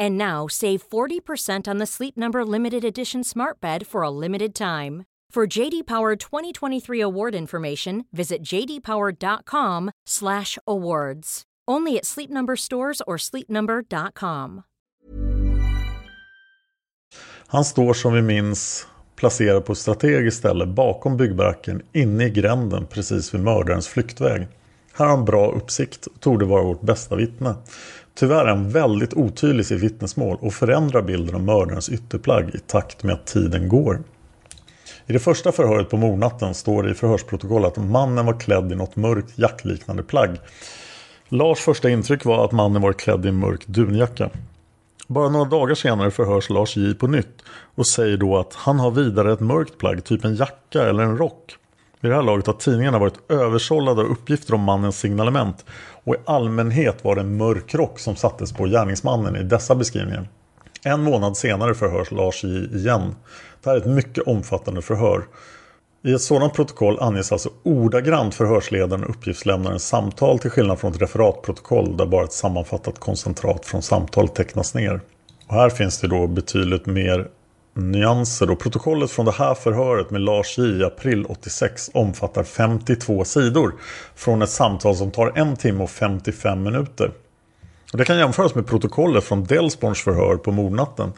And now save 40% on the Sleep Number limited edition Smart Bed for a limited time. For JD Power 2023 award information, visit jdpower.com/awards. Only at Sleep Number stores or sleepnumber.com. Han står som vi minns placerad på ett strategiskt ställe bakom byggbaracken inne i gränden precis vid mördarens flyktväg. Här har han bra uppsikt och torde vara vårt bästa vittne. Tyvärr är han väldigt otydlig i sitt vittnesmål och förändrar bilden av mördarens ytterplagg i takt med att tiden går. I det första förhöret på mordnatten står det i förhörsprotokollet att mannen var klädd i något mörkt jackliknande plagg. Lars första intryck var att mannen var klädd i en mörk dunjacka. Bara några dagar senare förhörs Lars J på nytt och säger då att han har vidare ett mörkt plagg, typ en jacka eller en rock. Vid det här laget har tidningarna varit översållade av uppgifter om mannens signalement och i allmänhet var det en mörk rock som sattes på gärningsmannen i dessa beskrivningar. En månad senare förhörs Lars J igen. Det här är ett mycket omfattande förhör. I ett sådant protokoll anges alltså ordagrant förhörsledaren och uppgiftslämnarens samtal till skillnad från ett referatprotokoll där bara ett sammanfattat koncentrat från samtalet tecknas ner. Och här finns det då betydligt mer nyanser. Och protokollet från det här förhöret med Lars J i april 86 omfattar 52 sidor från ett samtal som tar en timme och 55 minuter. Och det kan jämföras med protokollet från Delsborns förhör på mordnatten.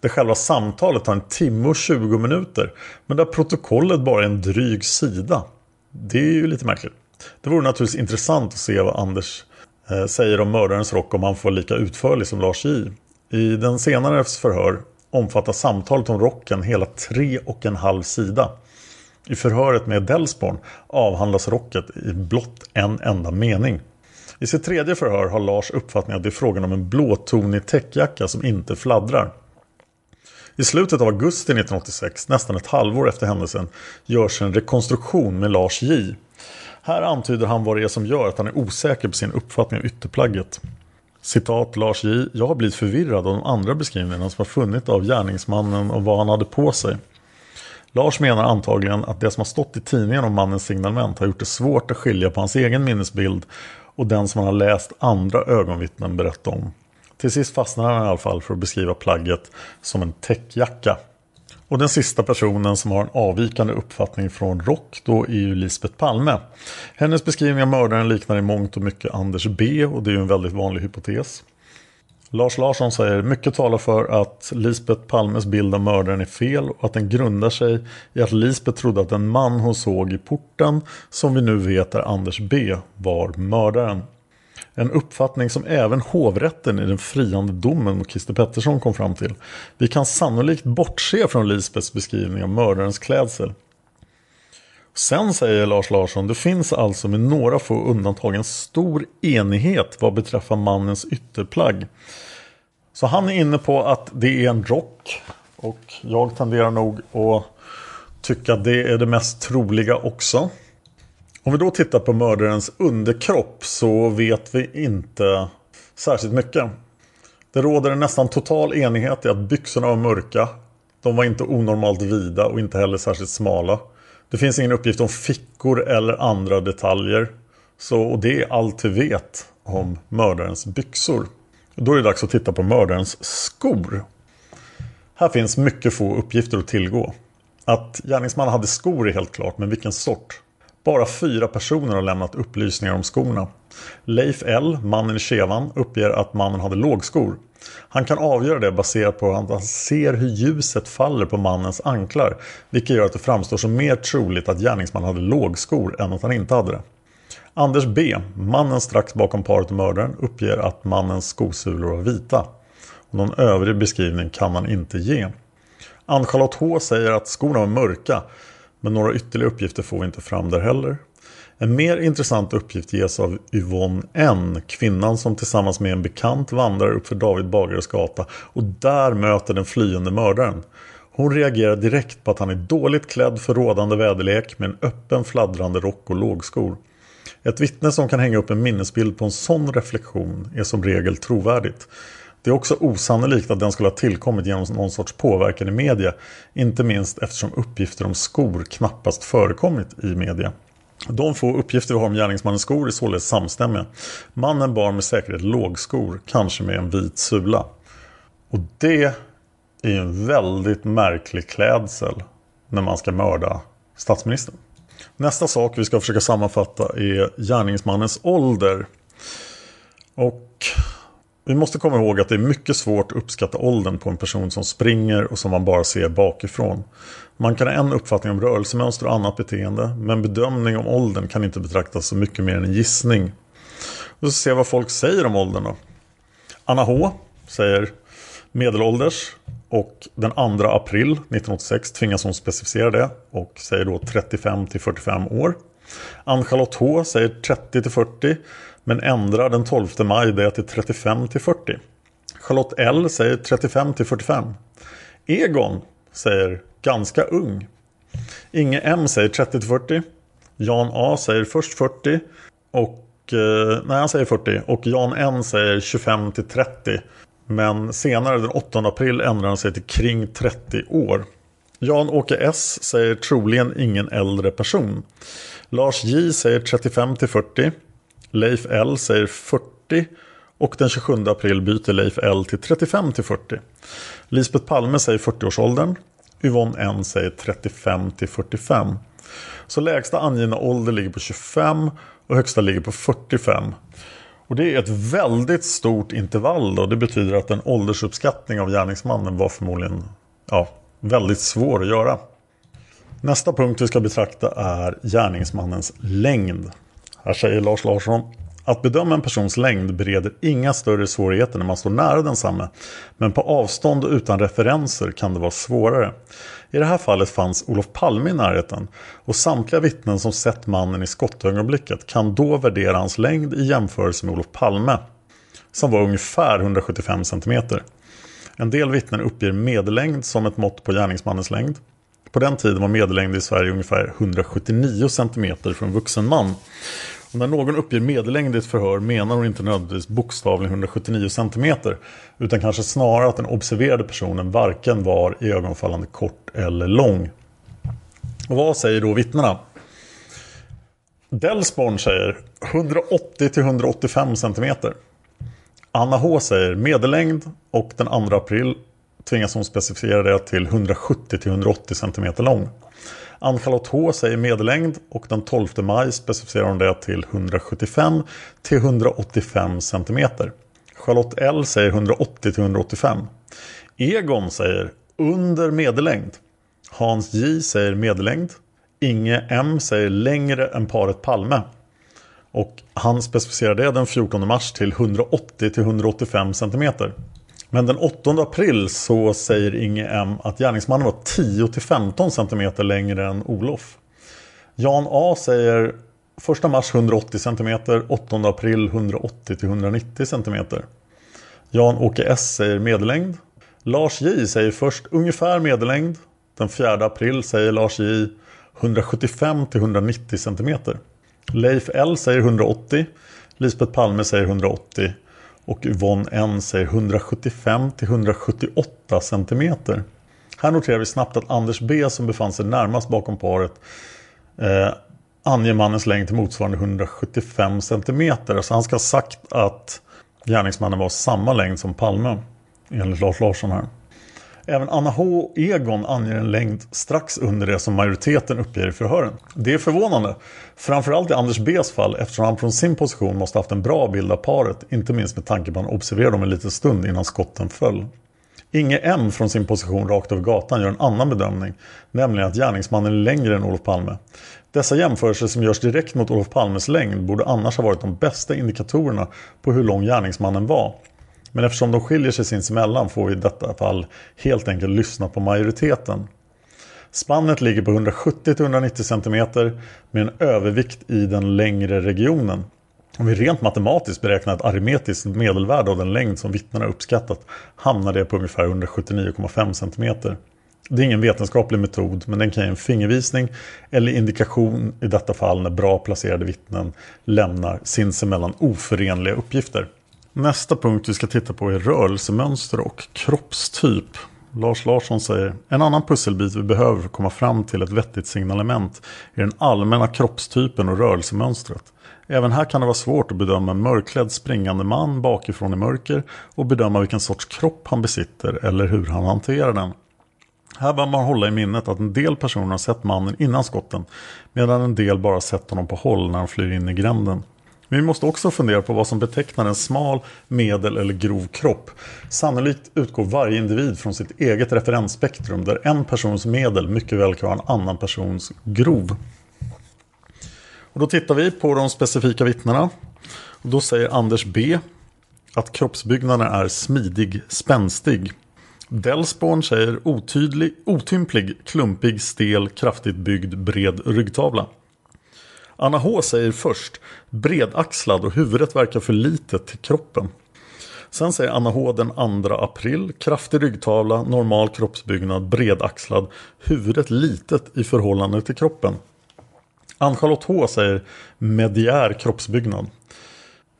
Där själva samtalet tar en timme och 20 minuter. Men där protokollet bara är en dryg sida. Det är ju lite märkligt. Det vore naturligtvis intressant att se vad Anders eh, säger om mördarens rock om han får lika utförlig som Lars J. I den senare förhör omfattar samtalet om rocken hela tre och en halv sida. I förhöret med Delsborn avhandlas rocket i blott en enda mening. I sitt tredje förhör har Lars uppfattning att det är frågan om en blåtonig täckjacka som inte fladdrar. I slutet av augusti 1986, nästan ett halvår efter händelsen, görs en rekonstruktion med Lars J. Här antyder han vad det är som gör att han är osäker på sin uppfattning av ytterplagget. Citat Lars J. Jag har blivit förvirrad av de andra beskrivningarna som har funnits av gärningsmannen och vad han hade på sig. Lars menar antagligen att det som har stått i tidningen om mannens signalement har gjort det svårt att skilja på hans egen minnesbild och den som han har läst andra ögonvittnen berätta om. Till sist fastnar han i alla fall för att beskriva plagget som en täckjacka. Och den sista personen som har en avvikande uppfattning från Rock då är ju Lisbeth Palme. Hennes beskrivning av mördaren liknar i mångt och mycket Anders B och det är ju en väldigt vanlig hypotes. Lars Larsson säger mycket talar för att Lisbeth Palmes bild av mördaren är fel och att den grundar sig i att Lisbeth trodde att den man hon såg i porten, som vi nu vet är Anders B, var mördaren. En uppfattning som även hovrätten i den friande domen mot Christer Pettersson kom fram till. Vi kan sannolikt bortse från Lisbeths beskrivning av mördarens klädsel. Sen säger Lars Larsson, det finns alltså med några få undantag en stor enighet vad beträffar mannens ytterplagg. Så han är inne på att det är en rock. Och jag tenderar nog att tycka att det är det mest troliga också. Om vi då tittar på mördarens underkropp så vet vi inte särskilt mycket. Det råder en nästan total enighet i att byxorna var mörka. De var inte onormalt vida och inte heller särskilt smala. Det finns ingen uppgift om fickor eller andra detaljer. Så, och det är allt vi vet om mördarens byxor. Då är det dags att titta på mördarens skor. Här finns mycket få uppgifter att tillgå. Att gärningsmannen hade skor är helt klart, men vilken sort? Bara fyra personer har lämnat upplysningar om skorna. Leif L, mannen i kevan, uppger att mannen hade lågskor. Han kan avgöra det baserat på att han ser hur ljuset faller på mannens anklar. Vilket gör att det framstår som mer troligt att gärningsmannen hade lågskor än att han inte hade det. Anders B, mannen strax bakom paret och mördaren, uppger att mannens skosulor var vita. någon övrig beskrivning kan han inte ge. Ann-Charlotte H säger att skorna var mörka men några ytterligare uppgifter får vi inte fram där heller. En mer intressant uppgift ges av Yvonne N. Kvinnan som tillsammans med en bekant vandrar upp för David Bagares gata och där möter den flyende mördaren. Hon reagerar direkt på att han är dåligt klädd för rådande väderlek med en öppen fladdrande rock och lågskor. Ett vittne som kan hänga upp en minnesbild på en sån reflektion är som regel trovärdigt. Det är också osannolikt att den skulle ha tillkommit genom någon sorts påverkan i media. Inte minst eftersom uppgifter om skor knappast förekommit i media. De få uppgifter vi har om gärningsmannens skor är således samstämmiga. Mannen bar med säkerhet lågskor, kanske med en vit sula. Och det är en väldigt märklig klädsel när man ska mörda statsministern. Nästa sak vi ska försöka sammanfatta är gärningsmannens ålder. Och vi måste komma ihåg att det är mycket svårt att uppskatta åldern på en person som springer och som man bara ser bakifrån. Man kan ha en uppfattning om rörelsemönster och annat beteende men bedömning om åldern kan inte betraktas som mycket mer än en gissning. Vi ska se vad folk säger om åldern då. Anna H säger medelålders och den 2 april 1986 tvingas hon specificera det och säger då 35 till 45 år. Ann-Charlotte H säger 30 till 40 men ändrar den 12 maj det till 35 till 40. Charlotte L säger 35 till 45. Egon säger ganska ung. Inge M säger 30 till 40. Jan A säger först 40 och eh, nej han säger 40 och Jan N säger 25 till 30. Men senare den 8 april ändrar han sig till kring 30 år. Jan-Åke S säger troligen ingen äldre person. Lars J säger 35 till 40. Leif L säger 40 och den 27 april byter Leif L till 35 till 40. Lisbeth Palme säger 40-årsåldern. Yvonne N säger 35 till 45. Så lägsta angivna ålder ligger på 25 och högsta ligger på 45. Och det är ett väldigt stort intervall och Det betyder att en åldersuppskattning av gärningsmannen var förmodligen ja, väldigt svår att göra. Nästa punkt vi ska betrakta är gärningsmannens längd. Här säger Lars Larsson att bedöma en persons längd bereder inga större svårigheter när man står nära densamme. Men på avstånd och utan referenser kan det vara svårare. I det här fallet fanns Olof Palme i närheten och samtliga vittnen som sett mannen i skottögonblicket kan då värdera hans längd i jämförelse med Olof Palme som var ungefär 175 cm. En del vittnen uppger medellängd som ett mått på gärningsmannens längd. På den tiden var medellängd i Sverige ungefär 179 cm för en vuxen man. Och när någon uppger medellängd i ett förhör menar hon inte nödvändigtvis bokstavligen 179 cm utan kanske snarare att den observerade personen varken var i ögonfallande kort eller lång. Och vad säger då vittnena? Delsborn säger 180-185 cm. Anna H säger medellängd och den 2 april tvingas hon specificera det till 170-180 cm lång. Ann-Charlotte H säger medellängd och den 12 maj specificerar hon det till 175-185 cm. Charlotte L säger 180-185. Egon säger under medellängd. Hans J säger medellängd. Inge M säger längre än paret Palme. Och han specificerar det den 14 mars till 180-185 cm. Men den 8 april så säger Inge M att gärningsmannen var 10-15 cm längre än Olof. Jan A säger 1 mars 180 cm, 8 april 180-190 cm. Jan-Åke S säger medellängd. Lars J säger först ungefär medellängd. Den 4 april säger Lars J 175-190 cm. Leif L säger 180. Lisbeth Palme säger 180 och Yvonne N säger 175 till 178 cm. Här noterar vi snabbt att Anders B som befann sig närmast bakom paret eh, anger mannens längd till motsvarande 175 cm. Så han ska ha sagt att gärningsmannen var samma längd som Palme enligt Lars Larsson här. Även Anna H och Egon anger en längd strax under det som majoriteten uppger i förhören. Det är förvånande, framförallt i Anders B's fall eftersom han från sin position måste haft en bra bild av paret, inte minst med tanke på att han observerade dem en liten stund innan skotten föll. Inge M från sin position rakt över gatan gör en annan bedömning, nämligen att gärningsmannen är längre än Olof Palme. Dessa jämförelser som görs direkt mot Olof Palmes längd borde annars ha varit de bästa indikatorerna på hur lång gärningsmannen var. Men eftersom de skiljer sig sinsemellan får vi i detta fall helt enkelt lyssna på majoriteten. Spannet ligger på 170-190 cm med en övervikt i den längre regionen. Om vi rent matematiskt beräknar ett aritmetiskt medelvärde av den längd som vittnena uppskattat hamnar det på ungefär 179,5 cm. Det är ingen vetenskaplig metod men den kan ge en fingervisning eller indikation i detta fall när bra placerade vittnen lämnar sinsemellan oförenliga uppgifter. Nästa punkt vi ska titta på är rörelsemönster och kroppstyp. Lars Larsson säger En annan pusselbit vi behöver för att komma fram till ett vettigt signalement är den allmänna kroppstypen och rörelsemönstret. Även här kan det vara svårt att bedöma en mörklädd springande man bakifrån i mörker och bedöma vilken sorts kropp han besitter eller hur han hanterar den. Här bör man hålla i minnet att en del personer har sett mannen innan skotten medan en del bara sett honom på håll när han flyr in i gränden. Men vi måste också fundera på vad som betecknar en smal, medel eller grov kropp. Sannolikt utgår varje individ från sitt eget referensspektrum där en persons medel mycket väl kan vara en annan persons grov. Och då tittar vi på de specifika vittnena. Och då säger Anders B att kroppsbyggnaden är smidig, spänstig. Delsborn säger otydlig, otymplig, klumpig, stel, kraftigt byggd, bred ryggtavla. Anna H säger först bredaxlad och huvudet verkar för litet till kroppen. Sen säger Anna H den 2 april kraftig ryggtavla, normal kroppsbyggnad, bredaxlad, huvudet litet i förhållande till kroppen. Ann-Charlotte H säger mediär kroppsbyggnad.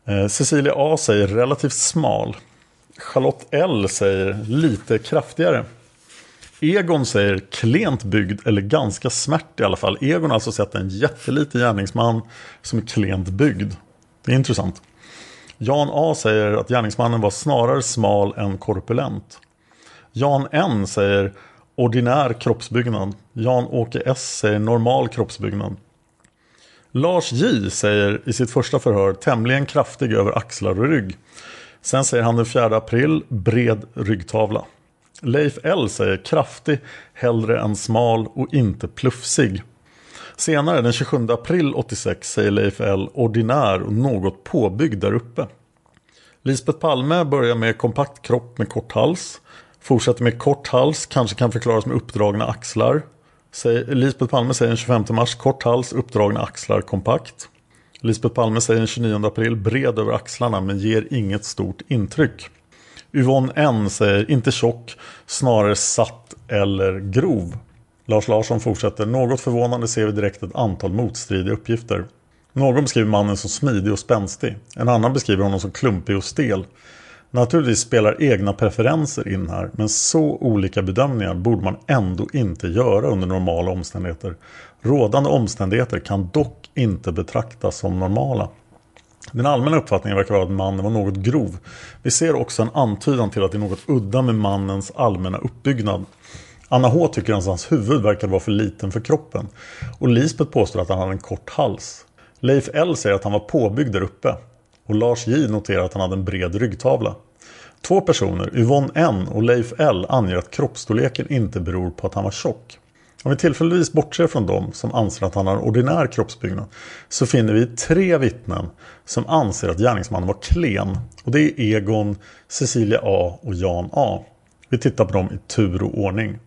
Eh, Cecilia A säger relativt smal. Charlotte L säger lite kraftigare. Egon säger klent byggd eller ganska smärt i alla fall. Egon har alltså sett en jätteliten gärningsman som är klent byggd. Det är intressant. Jan A säger att gärningsmannen var snarare smal än korpulent. Jan N säger ordinär kroppsbyggnad. Jan-Åke S säger normal kroppsbyggnad. Lars J säger i sitt första förhör tämligen kraftig över axlar och rygg. Sen säger han den 4 april bred ryggtavla. Leif L säger kraftig hellre än smal och inte plufsig. Senare den 27 april 86 säger Leif L ordinär och något påbyggd där uppe. Lisbeth Palme börjar med kompakt kropp med kort hals. Fortsätter med kort hals, kanske kan förklaras med uppdragna axlar. Lisbeth Palme säger den 25 mars kort hals, uppdragna axlar, kompakt. Lisbeth Palme säger den 29 april bred över axlarna men ger inget stort intryck. Yvonne N säger inte tjock, snarare satt eller grov. Lars Larsson fortsätter. Något förvånande ser vi direkt ett antal motstridiga uppgifter. Någon beskriver mannen som smidig och spänstig. En annan beskriver honom som klumpig och stel. Naturligtvis spelar egna preferenser in här, men så olika bedömningar borde man ändå inte göra under normala omständigheter. Rådande omständigheter kan dock inte betraktas som normala. Den allmänna uppfattningen verkar vara att mannen var något grov. Vi ser också en antydan till att det är något udda med mannens allmänna uppbyggnad. Anna H tycker att hans huvud verkar vara för liten för kroppen. Och Lisbeth påstår att han hade en kort hals. Leif L säger att han var påbyggd där uppe. Och Lars J noterar att han hade en bred ryggtavla. Två personer, Yvonne N och Leif L, anger att kroppsstorleken inte beror på att han var tjock. Om vi tillfälligtvis bortser från dem som anser att han har en ordinär kroppsbyggnad så finner vi tre vittnen som anser att gärningsmannen var klen. Och det är Egon, Cecilia A och Jan A. Vi tittar på dem i tur och ordning.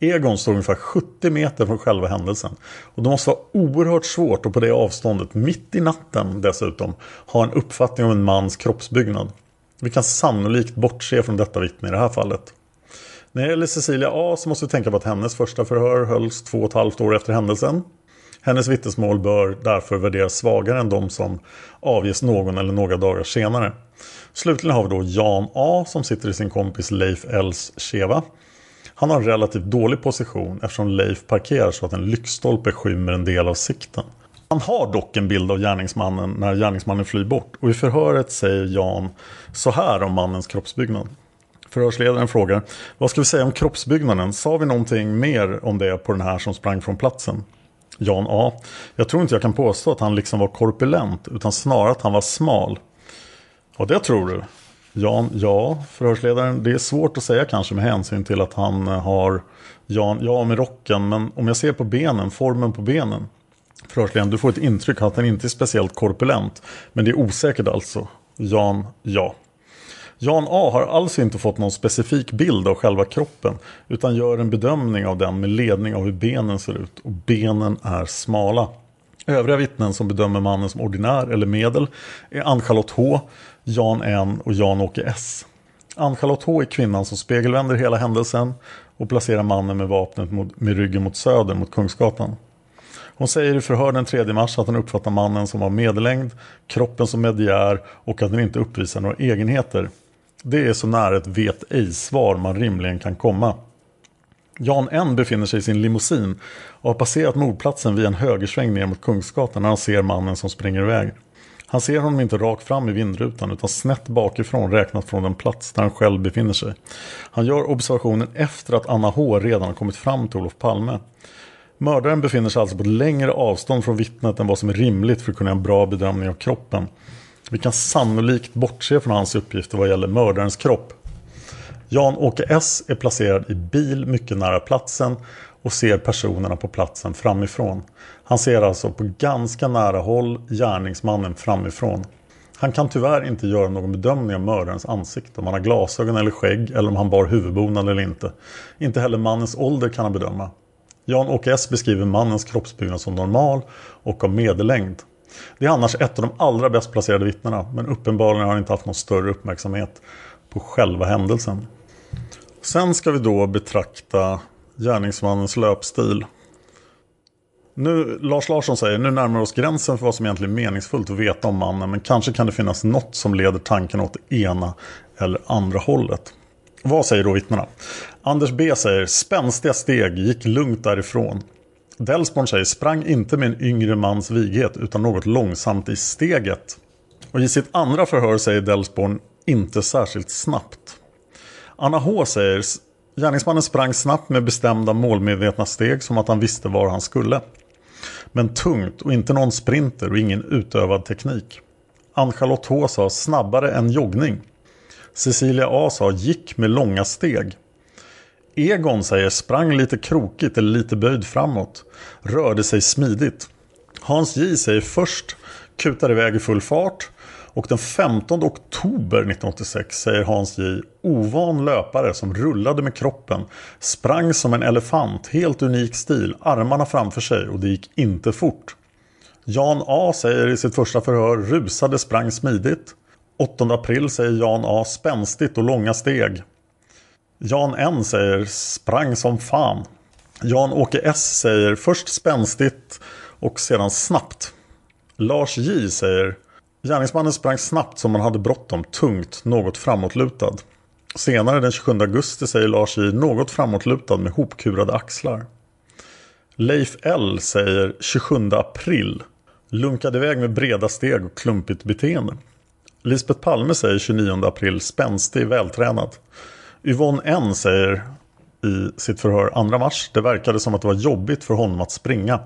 Egon står ungefär 70 meter från själva händelsen. Och det måste vara oerhört svårt att på det avståndet, mitt i natten dessutom, ha en uppfattning om en mans kroppsbyggnad. Vi kan sannolikt bortse från detta vittne i det här fallet. När det gäller Cecilia A så måste vi tänka på att hennes första förhör hölls två och ett halvt år efter händelsen. Hennes vittnesmål bör därför värderas svagare än de som avges någon eller några dagar senare. Slutligen har vi då Jan A som sitter i sin kompis Leif Ls Cheva. Han har en relativt dålig position eftersom Leif parkerar så att en lyktstolpe skymmer en del av sikten. Han har dock en bild av gärningsmannen när gärningsmannen flyr bort och i förhöret säger Jan så här om mannens kroppsbyggnad. Förhörsledaren frågar Vad ska vi säga om kroppsbyggnaden? Sa vi någonting mer om det på den här som sprang från platsen? Jan A. Jag tror inte jag kan påstå att han liksom var korpulent utan snarare att han var smal. Och det tror du? Jan, ja, förhörsledaren. Det är svårt att säga kanske med hänsyn till att han eh, har Jan, ja med rocken. Men om jag ser på benen, formen på benen. Förhörsledaren, du får ett intryck att han inte är speciellt korpulent. Men det är osäkert alltså. Jan, ja. Jan A har alls inte fått någon specifik bild av själva kroppen utan gör en bedömning av den med ledning av hur benen ser ut och benen är smala. Övriga vittnen som bedömer mannen som ordinär eller medel är Ann-Charlotte H, Jan N och Jan-Åke S. Ann-Charlotte H är kvinnan som spegelvänder hela händelsen och placerar mannen med vapnet mot, med ryggen mot söder mot Kungsgatan. Hon säger i förhör den 3 mars att hon uppfattar mannen som var medellängd, kroppen som mediär och att den inte uppvisar några egenheter. Det är så nära ett vet ej-svar man rimligen kan komma. Jan N befinner sig i sin limousin och har passerat mordplatsen via en högersväng ner mot Kungsgatan när han ser mannen som springer iväg. Han ser honom inte rakt fram i vindrutan utan snett bakifrån räknat från den plats där han själv befinner sig. Han gör observationen efter att Anna H redan har kommit fram till Olof Palme. Mördaren befinner sig alltså på ett längre avstånd från vittnet än vad som är rimligt för att kunna göra en bra bedömning av kroppen. Vi kan sannolikt bortse från hans uppgifter vad gäller mördarens kropp. Jan-Åke S är placerad i bil mycket nära platsen och ser personerna på platsen framifrån. Han ser alltså på ganska nära håll gärningsmannen framifrån. Han kan tyvärr inte göra någon bedömning av mördarens ansikte, om han har glasögon eller skägg eller om han bar huvudbonad eller inte. Inte heller mannens ålder kan han bedöma. Jan-Åke S beskriver mannens kroppsbyggnad som normal och av medellängd. Det är annars ett av de allra bäst placerade vittnena, men uppenbarligen har han inte haft någon större uppmärksamhet på själva händelsen. Sen ska vi då betrakta gärningsmannens löpstil. Nu, Lars Larsson säger, nu närmar vi oss gränsen för vad som egentligen är meningsfullt att veta om mannen. Men kanske kan det finnas något som leder tanken åt det ena eller andra hållet. Vad säger då vittnena? Anders B säger, spänstiga steg, gick lugnt därifrån. Delsborn säger, sprang inte med en yngre mans vighet utan något långsamt i steget. Och i sitt andra förhör säger Delsborn, inte särskilt snabbt. Anna H säger, gärningsmannen sprang snabbt med bestämda målmedvetna steg som att han visste var han skulle. Men tungt och inte någon sprinter och ingen utövad teknik. Ann-Charlotte H sa snabbare än joggning. Cecilia A sa gick med långa steg. Egon säger sprang lite krokigt eller lite böjd framåt. Rörde sig smidigt. Hans J säger först kutar iväg i full fart. Och den 15 oktober 1986 säger Hans J ovan löpare som rullade med kroppen. Sprang som en elefant, helt unik stil, armarna framför sig och det gick inte fort. Jan A säger i sitt första förhör rusade, sprang smidigt. 8 april säger Jan A spänstigt och långa steg. Jan N säger sprang som fan. Jan-Åke S säger först spänstigt och sedan snabbt. Lars J säger Gärningsmannen sprang snabbt som man hade bråttom, tungt, något framåtlutad. Senare den 27 augusti säger Lars J något framåtlutad med hopkurade axlar. Leif L säger 27 april. Lunkade iväg med breda steg och klumpigt beteende. Lisbeth Palme säger 29 april spänstig, vältränad. Yvonne N säger i sitt förhör 2 mars. Det verkade som att det var jobbigt för honom att springa.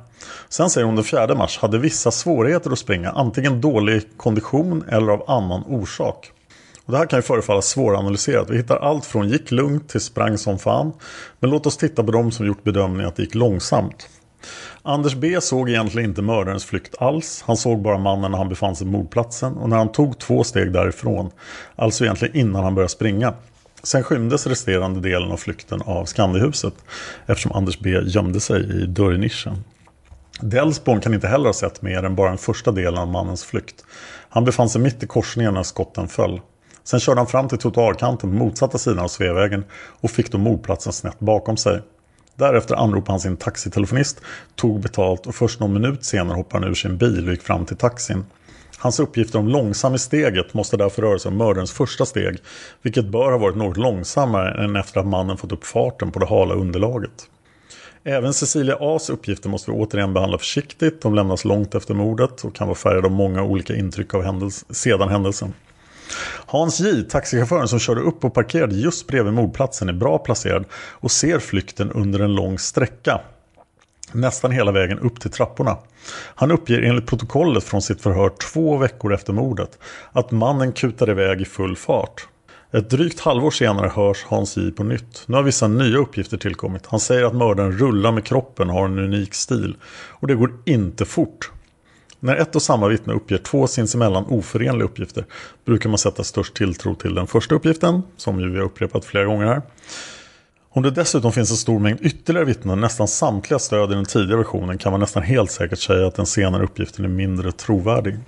Sen säger hon den 4 mars hade vissa svårigheter att springa. Antingen dålig kondition eller av annan orsak. Och det här kan ju förefalla svåranalyserat. Vi hittar allt från gick lugnt till sprang som fan. Men låt oss titta på de som gjort bedömningen att det gick långsamt. Anders B såg egentligen inte mördarens flykt alls. Han såg bara mannen när han befann sig på mordplatsen och när han tog två steg därifrån. Alltså egentligen innan han började springa. Sen skymdes resterande delen av flykten av Skandihuset eftersom Anders B gömde sig i dörrnischen. Delsborn kan inte heller ha sett mer än bara den första delen av mannens flykt. Han befann sig mitt i korsningen när skotten föll. Sen körde han fram till trottoarkanten på motsatta sidan av Sveavägen och fick då mordplatsen snett bakom sig. Därefter anropade han sin taxitelefonist, tog betalt och först någon minut senare hoppade han ur sin bil och gick fram till taxin. Hans uppgifter om långsam i steget måste därför röra sig om mördarens första steg, vilket bör ha varit något långsammare än efter att mannen fått upp farten på det hala underlaget. Även Cecilia A's uppgifter måste vi återigen behandla försiktigt. De lämnas långt efter mordet och kan vara färgade av många olika intryck av händels sedan händelsen. Hans J, taxichauffören som körde upp och parkerade just bredvid mordplatsen, är bra placerad och ser flykten under en lång sträcka nästan hela vägen upp till trapporna. Han uppger enligt protokollet från sitt förhör två veckor efter mordet att mannen kutade iväg i full fart. Ett drygt halvår senare hörs Hans J på nytt. Nu har vissa nya uppgifter tillkommit. Han säger att mördaren rullar med kroppen och har en unik stil. Och det går inte fort. När ett och samma vittne uppger två sinsemellan oförenliga uppgifter brukar man sätta störst tilltro till den första uppgiften, som ju vi har upprepat flera gånger här. Om det dessutom finns en stor mängd ytterligare vittnen, nästan samtliga stöd i den tidigare versionen, kan man nästan helt säkert säga att den senare uppgiften är mindre trovärdig.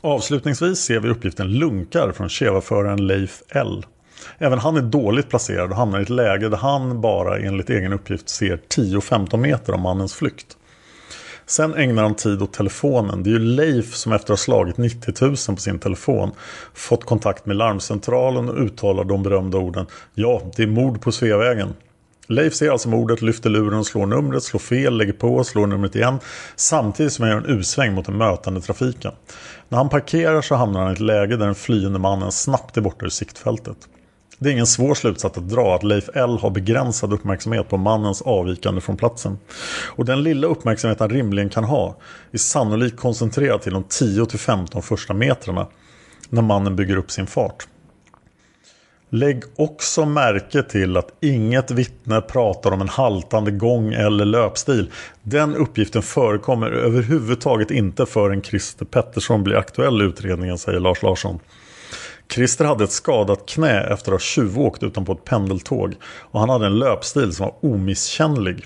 Avslutningsvis ser vi uppgiften lunkar från Cheva-föraren Leif L. Även han är dåligt placerad och hamnar i ett läge där han bara enligt egen uppgift ser 10-15 meter av mannens flykt. Sen ägnar han tid åt telefonen. Det är ju Leif som efter att ha slagit 90 000 på sin telefon fått kontakt med larmcentralen och uttalar de berömda orden Ja, det är mord på Sveavägen. Leif ser alltså mordet, lyfter luren och slår numret, slår fel, lägger på, och slår numret igen. Samtidigt som han gör en usväng mot den mötande trafiken. När han parkerar så hamnar han i ett läge där den flyende mannen snabbt är borta ur siktfältet. Det är ingen svår slutsats att dra att Leif L har begränsad uppmärksamhet på mannens avvikande från platsen. Och den lilla uppmärksamhet han rimligen kan ha är sannolikt koncentrerad till de 10-15 första metrarna när mannen bygger upp sin fart. Lägg också märke till att inget vittne pratar om en haltande gång eller löpstil. Den uppgiften förekommer överhuvudtaget inte förrän Christer Pettersson blir aktuell i utredningen, säger Lars Larsson. Christer hade ett skadat knä efter att ha tjuvåkt utanpå ett pendeltåg och han hade en löpstil som var omisskännlig.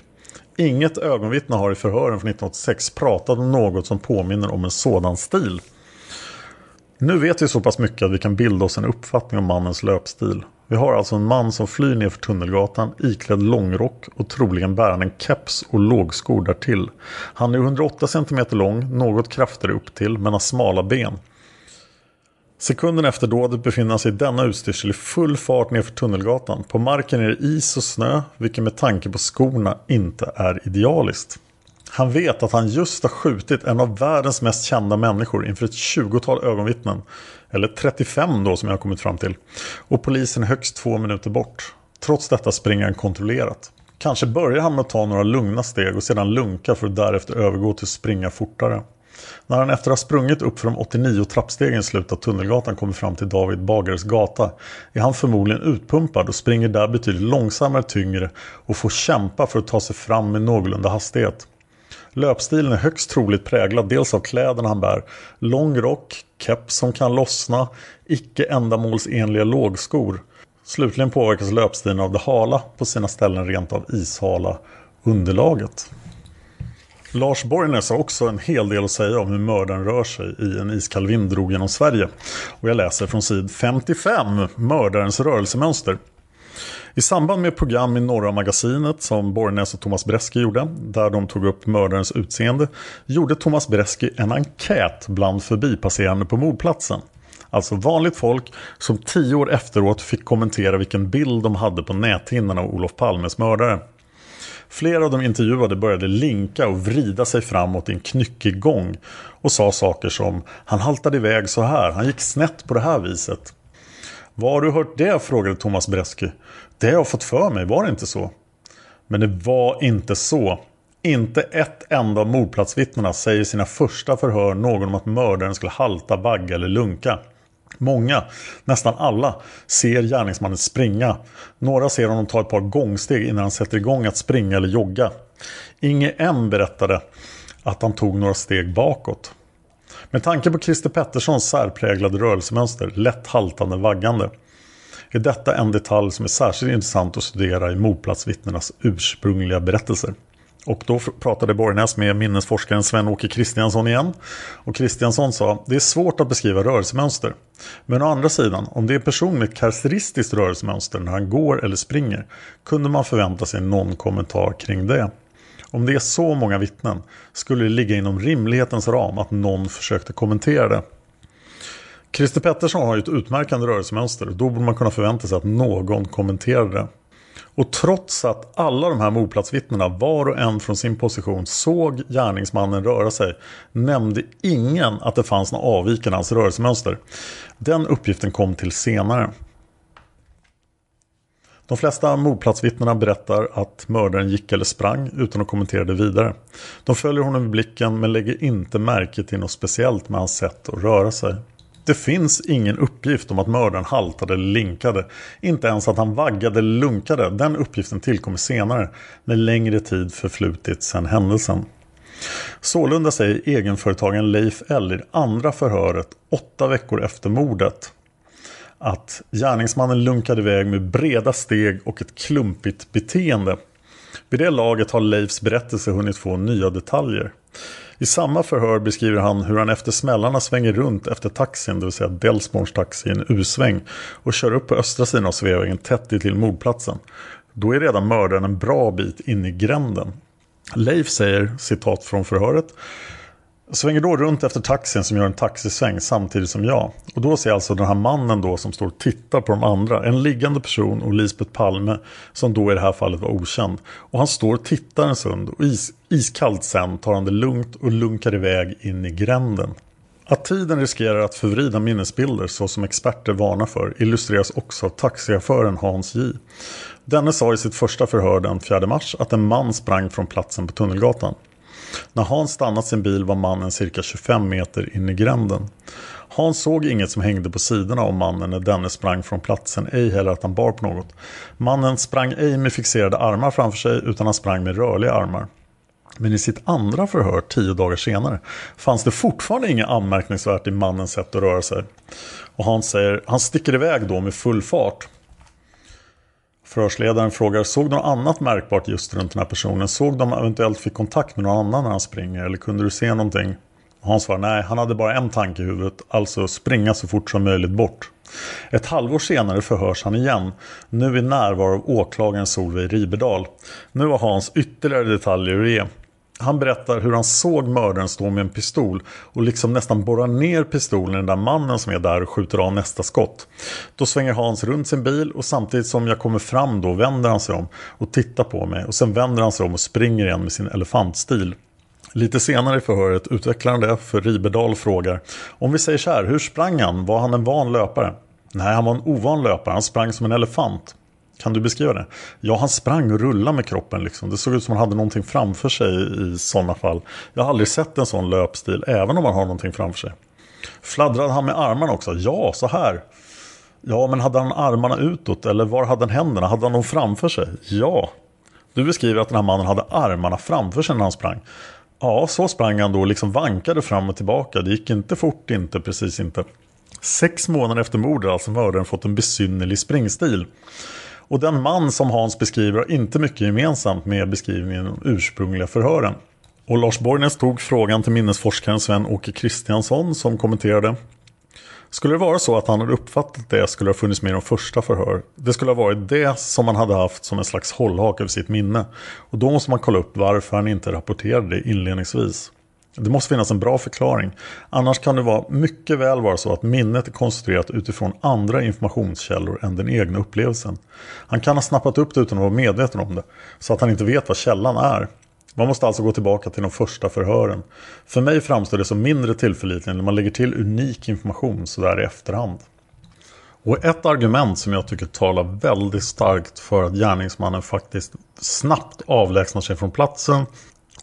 Inget ögonvittne har i förhören från 1986 pratat om något som påminner om en sådan stil. Nu vet vi så pass mycket att vi kan bilda oss en uppfattning om mannens löpstil. Vi har alltså en man som flyr ner för Tunnelgatan iklädd långrock och troligen bärande en keps och lågskor därtill. Han är 108 cm lång, något kraftigare upp till men har smala ben. Sekunden efter dådet befinner han sig i denna utstyrsel i full fart nerför Tunnelgatan. På marken är det is och snö, vilket med tanke på skorna inte är idealiskt. Han vet att han just har skjutit en av världens mest kända människor inför ett 20-tal ögonvittnen. Eller 35 då som jag har kommit fram till. Och polisen är högst två minuter bort. Trots detta springer han kontrollerat. Kanske börjar han med att ta några lugna steg och sedan lunka för att därefter övergå till att springa fortare. När han efter att ha sprungit upp för de 89 trappstegen i slutet av Tunnelgatan kommer fram till David Bagares gata är han förmodligen utpumpad och springer där betydligt långsammare, tyngre och får kämpa för att ta sig fram med någorlunda hastighet. Löpstilen är högst troligt präglad dels av kläderna han bär, lång rock, keps som kan lossna, icke ändamålsenliga lågskor. Slutligen påverkas löpstilen av det hala, på sina ställen rent av ishala, underlaget. Lars Borgnäs har också en hel del att säga om hur mördaren rör sig i En iskall vind drog genom Sverige. Och jag läser från sid 55, Mördarens rörelsemönster. I samband med program i Norra Magasinet som Borgnäs och Thomas Bresky gjorde, där de tog upp mördarens utseende, gjorde Thomas Bresky en enkät bland förbipasserande på mordplatsen. Alltså vanligt folk som tio år efteråt fick kommentera vilken bild de hade på näthinnan av Olof Palmes mördare. Flera av de intervjuade började linka och vrida sig framåt i en knyckig gång och sa saker som Han haltade iväg så här, han gick snett på det här viset. Var har du hört det? frågade Thomas Bresky. Det har jag fått för mig, var det inte så? Men det var inte så. Inte ett enda av mordplatsvittnena säger i sina första förhör någon om att mördaren skulle halta, vagga eller lunka. Många, nästan alla, ser gärningsmannen springa. Några ser honom ta ett par gångsteg innan han sätter igång att springa eller jogga. Inge M berättade att han tog några steg bakåt. Med tanke på Christer Petterssons särpräglade rörelsemönster, lätt haltande vaggande, är detta en detalj som är särskilt intressant att studera i mordplatsvittnenas ursprungliga berättelser. Och då pratade Borgnäs med minnesforskaren Sven-Åke Kristiansson igen. Och Kristiansson sa, det är svårt att beskriva rörelsemönster. Men å andra sidan, om det är en person med ett karaktäristiskt rörelsemönster när han går eller springer, kunde man förvänta sig någon kommentar kring det. Om det är så många vittnen skulle det ligga inom rimlighetens ram att någon försökte kommentera det. Christer Pettersson har ju ett utmärkande rörelsemönster då borde man kunna förvänta sig att någon kommenterade det. Och trots att alla de här mordplatsvittnena var och en från sin position såg gärningsmannen röra sig nämnde ingen att det fanns något avvikande i hans rörelsemönster. Den uppgiften kom till senare. De flesta mordplatsvittnena berättar att mördaren gick eller sprang utan att kommentera det vidare. De följer honom i blicken men lägger inte märke till något speciellt med hans sätt att röra sig. Det finns ingen uppgift om att mördaren haltade eller linkade. Inte ens att han vaggade eller lunkade. Den uppgiften tillkommer senare när längre tid förflutit sedan händelsen. Sålunda säger egenföretagaren Leif L i det andra förhöret åtta veckor efter mordet att gärningsmannen lunkade iväg med breda steg och ett klumpigt beteende. Vid det laget har Leifs berättelse hunnit få nya detaljer. I samma förhör beskriver han hur han efter smällarna svänger runt efter taxin, det vill säga Delsborns taxi i en U-sväng och kör upp på östra sidan av Sveavägen tätt till mordplatsen. Då är redan mördaren en bra bit in i gränden. Leif säger, citat från förhöret, Svänger då runt efter taxin som gör en taxisväng samtidigt som jag. Och då ser alltså den här mannen då som står och tittar på de andra. En liggande person och Lisbeth Palme som då i det här fallet var okänd. Och han står och tittar en stund och is, iskallt sen tar han det lugnt och lunkar iväg in i gränden. Att tiden riskerar att förvrida minnesbilder så som experter varnar för illustreras också av taxichauffören Hans J. Denne sa i sitt första förhör den 4 mars att en man sprang från platsen på Tunnelgatan. När Hans stannat sin bil var mannen cirka 25 meter in i gränden. Hans såg inget som hängde på sidorna av mannen när denne sprang från platsen, ej heller att han bar på något. Mannen sprang ej med fixerade armar framför sig utan han sprang med rörliga armar. Men i sitt andra förhör tio dagar senare fanns det fortfarande inget anmärkningsvärt i mannens sätt att röra sig. Och han säger, han sticker iväg då med full fart. Förhörsledaren frågar, såg du något annat märkbart just runt den här personen? Såg de eventuellt fick kontakt med någon annan när han springer? Eller kunde du se någonting? Han svarar, nej, han hade bara en tanke i huvudet, alltså springa så fort som möjligt bort. Ett halvår senare förhörs han igen, nu i närvaro av åklagaren Solveig Riberdal. Nu har Hans ytterligare detaljer att ge. Han berättar hur han såg mördaren stå med en pistol och liksom nästan borra ner pistolen i den där mannen som är där och skjuter av nästa skott. Då svänger Hans runt sin bil och samtidigt som jag kommer fram då vänder han sig om och tittar på mig och sen vänder han sig om och springer igen med sin elefantstil. Lite senare i förhöret utvecklar han det för Ribedal frågar Om vi säger så här, hur sprang han? Var han en van löpare? Nej, han var en ovan löpare. Han sprang som en elefant. Kan du beskriva det? Ja, han sprang och rullade med kroppen. Liksom. Det såg ut som han hade någonting framför sig i sådana fall. Jag har aldrig sett en sån löpstil, även om han har någonting framför sig. Fladdrade han med armarna också? Ja, så här. Ja, men hade han armarna utåt eller var hade han händerna? Hade han dem framför sig? Ja. Du beskriver att den här mannen hade armarna framför sig när han sprang. Ja, så sprang han då och liksom vankade fram och tillbaka. Det gick inte fort, inte precis inte. Sex månader efter mordet har alltså mördaren fått en besynnerlig springstil. Och den man som Hans beskriver har inte mycket gemensamt med beskrivningen i de ursprungliga förhören. Och Lars Borgnäs tog frågan till minnesforskaren Sven-Åke Kristiansson som kommenterade skulle det vara så att han hade uppfattat det skulle det ha funnits med i de första förhör. Det skulle ha varit det som han hade haft som en slags hållhake över sitt minne. Och då måste man kolla upp varför han inte rapporterade det inledningsvis. Det måste finnas en bra förklaring. Annars kan det vara mycket väl vara så att minnet är konstruerat utifrån andra informationskällor än den egna upplevelsen. Han kan ha snappat upp det utan att vara medveten om det. Så att han inte vet vad källan är. Man måste alltså gå tillbaka till de första förhören. För mig framstår det som mindre tillförlitligt när man lägger till unik information sådär i efterhand. Och ett argument som jag tycker talar väldigt starkt för att gärningsmannen faktiskt snabbt avlägsnar sig från platsen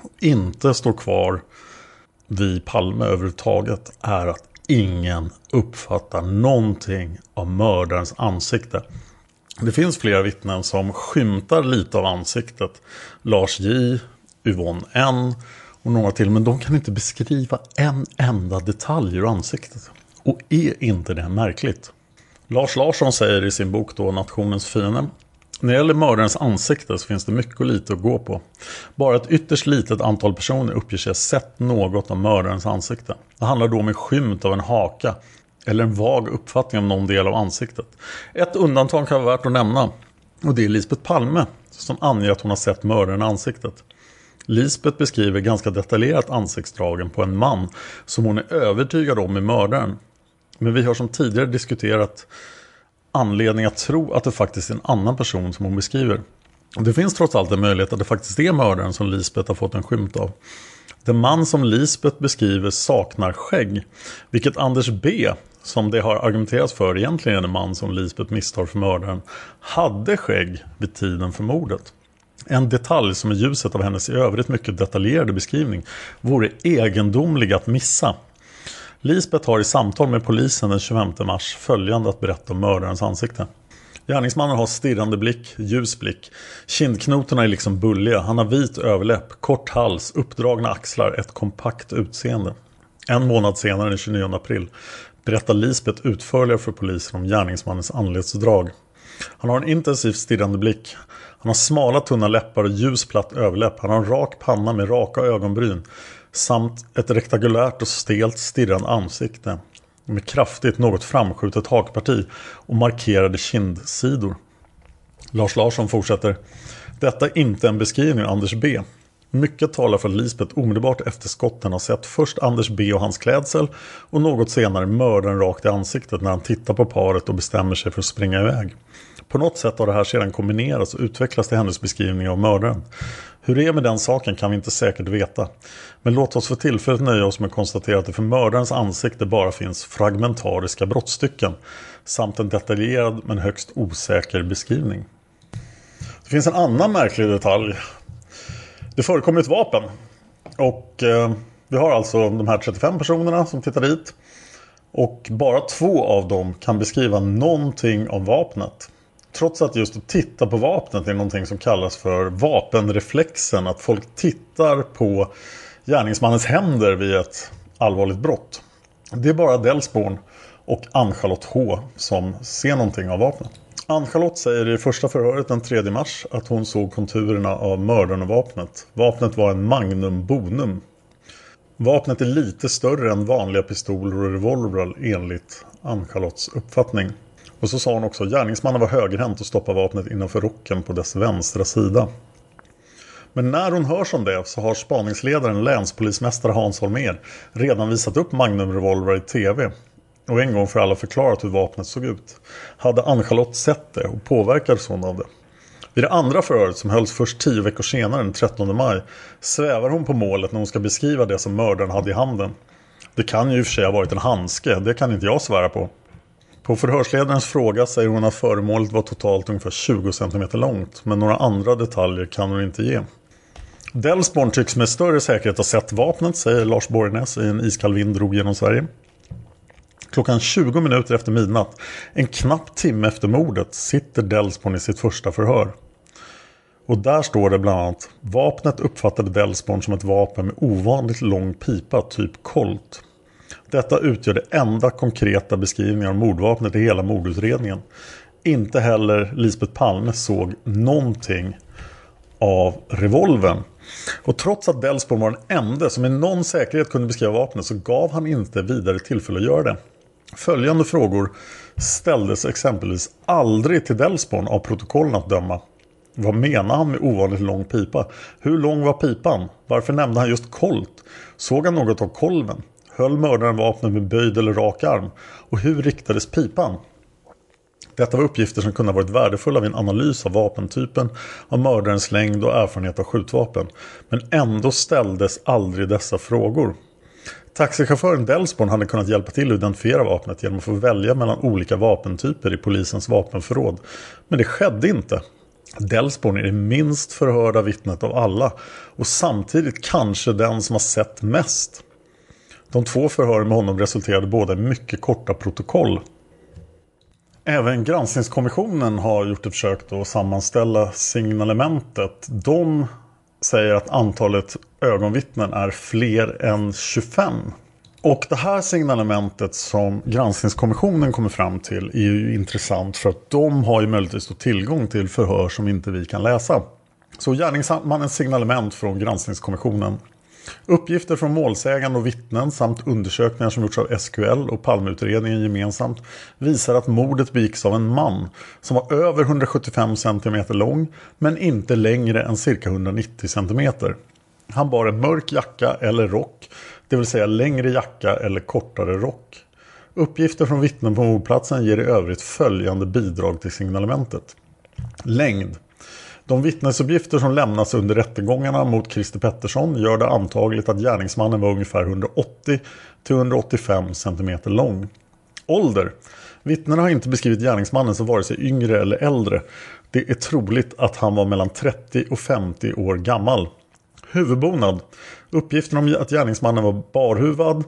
och inte står kvar vid Palme överhuvudtaget är att ingen uppfattar någonting av mördarens ansikte. Det finns flera vittnen som skymtar lite av ansiktet. Lars J, Yvonne N och några till. Men de kan inte beskriva en enda detalj ur ansiktet. Och är inte det märkligt? Lars Larsson säger i sin bok då Nationens fiende. När det gäller mördarens ansikte så finns det mycket och lite att gå på. Bara ett ytterst litet antal personer uppger sig ha sett något av mördarens ansikte. Det handlar då om en skymt av en haka eller en vag uppfattning om någon del av ansiktet. Ett undantag kan vara värt att nämna och det är Lisbeth Palme som anger att hon har sett mördaren i ansiktet. Lisbeth beskriver ganska detaljerat ansiktsdragen på en man som hon är övertygad om är mördaren. Men vi har som tidigare diskuterat anledning att tro att det faktiskt är en annan person som hon beskriver. Det finns trots allt en möjlighet att det faktiskt är mördaren som Lisbeth har fått en skymt av. Den man som Lisbeth beskriver saknar skägg, vilket Anders B, som det har argumenterats för egentligen är en man som Lisbeth misstar för mördaren, hade skägg vid tiden för mordet. En detalj som i ljuset av hennes i övrigt mycket detaljerade beskrivning vore egendomlig att missa. Lisbeth har i samtal med polisen den 25 mars följande att berätta om mördarens ansikte. Gärningsmannen har stirrande blick, ljus blick. Kindknotorna är liksom bulliga. Han har vit överläpp, kort hals, uppdragna axlar, ett kompakt utseende. En månad senare, den 29 april, berättar Lisbeth utförligare för polisen om gärningsmannens anletsdrag. Han har en intensivt stirrande blick. Han har smala tunna läppar och ljus platt överläpp. Han har en rak panna med raka ögonbryn. Samt ett rektangulärt och stelt stirrande ansikte. Med kraftigt något framskjutet hakparti och markerade kindsidor. Lars Larsson fortsätter. Detta är inte en beskrivning av Anders B. Mycket talar för att Lisbeth omedelbart efter skotten har sett först Anders B och hans klädsel och något senare mördaren rakt i ansiktet när han tittar på paret och bestämmer sig för att springa iväg. På något sätt har det här sedan kombinerats och utvecklats till hennes beskrivning av mördaren. Hur det är med den saken kan vi inte säkert veta. Men låt oss för tillfället nöja oss med att konstatera att det för mördarens ansikte bara finns fragmentariska brottstycken samt en detaljerad men högst osäker beskrivning. Det finns en annan märklig detalj. Det förekommer ett vapen. Och eh, vi har alltså de här 35 personerna som tittar dit. Och bara två av dem kan beskriva någonting om vapnet. Trots att just att titta på vapnet är någonting som kallas för vapenreflexen. Att folk tittar på gärningsmannens händer vid ett allvarligt brott. Det är bara Delsborn och Ann-Charlotte H som ser någonting av vapnet. Ann-Charlotte säger i första förhöret den 3 mars att hon såg konturerna av mördaren och vapnet. Vapnet var en Magnum Bonum. Vapnet är lite större än vanliga pistoler och revolvrar enligt Ann-Charlottes uppfattning. Och så sa hon också gärningsmannen var högerhänt och stoppade vapnet innanför rocken på dess vänstra sida. Men när hon hörs om det så har spaningsledaren länspolismästare Hans Holmér redan visat upp Magnum-revolver i tv och en gång för alla förklarat hur vapnet såg ut. Hade Ann-Charlotte sett det och påverkades hon av det? Vid det andra förhöret som hölls först tio veckor senare den 13 maj svävar hon på målet när hon ska beskriva det som mördaren hade i handen. Det kan ju i och för sig ha varit en handske, det kan inte jag svära på. På förhörsledarens fråga säger hon att föremålet var totalt ungefär 20 cm långt men några andra detaljer kan hon inte ge. Delsborn tycks med större säkerhet ha sett vapnet, säger Lars Borgnäs i en iskall vind drog genom Sverige. Klockan 20 minuter efter midnatt, en knapp timme efter mordet, sitter Delsborn i sitt första förhör. Och där står det bland annat Vapnet uppfattade Delsborn som ett vapen med ovanligt lång pipa, typ kolt. Detta utgör det enda konkreta beskrivningen av mordvapnet i hela mordutredningen. Inte heller Lisbeth Palme såg någonting av revolven. Och trots att Delsborn var den enda som med någon säkerhet kunde beskriva vapnet så gav han inte vidare tillfälle att göra det. Följande frågor ställdes exempelvis aldrig till Delsborn av protokollen att döma. Vad menar han med ovanligt lång pipa? Hur lång var pipan? Varför nämnde han just kolt? Såg han något av kolven? Höll mördaren vapnet med böjd eller rak arm? Och hur riktades pipan? Detta var uppgifter som kunde ha varit värdefulla vid en analys av vapentypen, av mördarens längd och erfarenhet av skjutvapen. Men ändå ställdes aldrig dessa frågor. Taxichauffören Delsborn hade kunnat hjälpa till att identifiera vapnet genom att få välja mellan olika vapentyper i polisens vapenförråd. Men det skedde inte. Delsborn är det minst förhörda vittnet av alla och samtidigt kanske den som har sett mest. De två förhören med honom resulterade båda i mycket korta protokoll. Även granskningskommissionen har gjort ett försök att sammanställa signalementet. De säger att antalet ögonvittnen är fler än 25. Och det här signalementet som granskningskommissionen kommer fram till är ju intressant för att de har ju möjligtvis tillgång till förhör som inte vi kan läsa. Så gärningsmannens signalement från granskningskommissionen Uppgifter från målsägande och vittnen samt undersökningar som gjorts av SQL och Palmeutredningen gemensamt visar att mordet begicks av en man som var över 175 cm lång men inte längre än cirka 190 cm. Han bar en mörk jacka eller rock, det vill säga längre jacka eller kortare rock. Uppgifter från vittnen på mordplatsen ger i övrigt följande bidrag till signalementet. Längd de vittnesuppgifter som lämnas under rättegångarna mot Christer Pettersson gör det antagligt att gärningsmannen var ungefär 180-185 cm lång. Ålder. Vittnena har inte beskrivit gärningsmannen som vare sig yngre eller äldre. Det är troligt att han var mellan 30 och 50 år gammal. Huvudbonad. Uppgiften om att gärningsmannen var barhuvad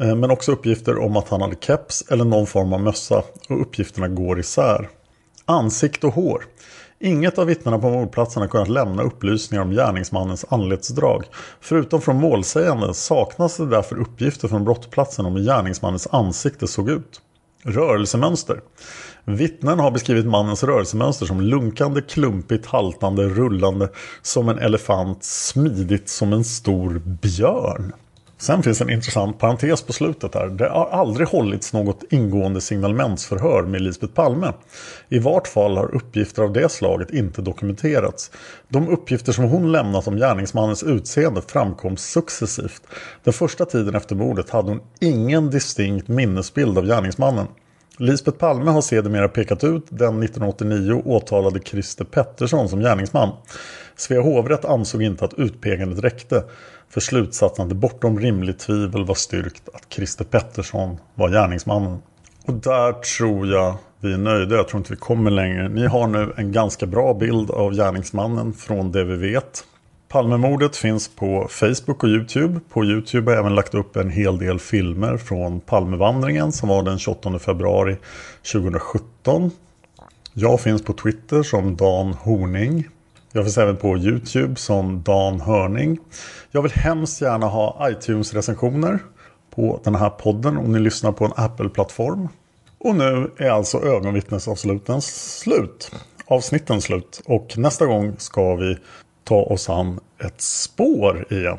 eh, men också uppgifter om att han hade keps eller någon form av mössa och uppgifterna går isär. Ansikte och hår. Inget av vittnena på mordplatsen har kunnat lämna upplysningar om gärningsmannens anletsdrag. Förutom från målsäganden saknas det därför uppgifter från brottsplatsen om hur gärningsmannens ansikte såg ut. Rörelsemönster. Vittnen har beskrivit mannens rörelsemönster som lunkande, klumpigt, haltande, rullande som en elefant, smidigt som en stor björn. Sen finns en intressant parentes på slutet här. Det har aldrig hållits något ingående signalementsförhör med Lisbeth Palme. I vart fall har uppgifter av det slaget inte dokumenterats. De uppgifter som hon lämnat om gärningsmannens utseende framkom successivt. Den första tiden efter mordet hade hon ingen distinkt minnesbild av gärningsmannen. Lisbeth Palme har sedermera pekat ut den 1989 åtalade Christer Pettersson som gärningsman. Svea hovrätt ansåg inte att utpekandet räckte för slutsatsen att det bortom rimligt tvivel var styrkt att Christer Pettersson var gärningsmannen. Och där tror jag vi är nöjda. Jag tror inte vi kommer längre. Ni har nu en ganska bra bild av gärningsmannen från det vi vet. Palmemordet finns på Facebook och Youtube. På Youtube har jag även lagt upp en hel del filmer från Palmevandringen som var den 28 februari 2017. Jag finns på Twitter som Dan Horning. Jag finns även på Youtube som Dan Hörning. Jag vill hemskt gärna ha iTunes-recensioner på den här podden om ni lyssnar på en Apple-plattform. Och nu är alltså ögonvittnesavsluten slut. Avsnitten slut. Och nästa gång ska vi ta oss an ett spår igen.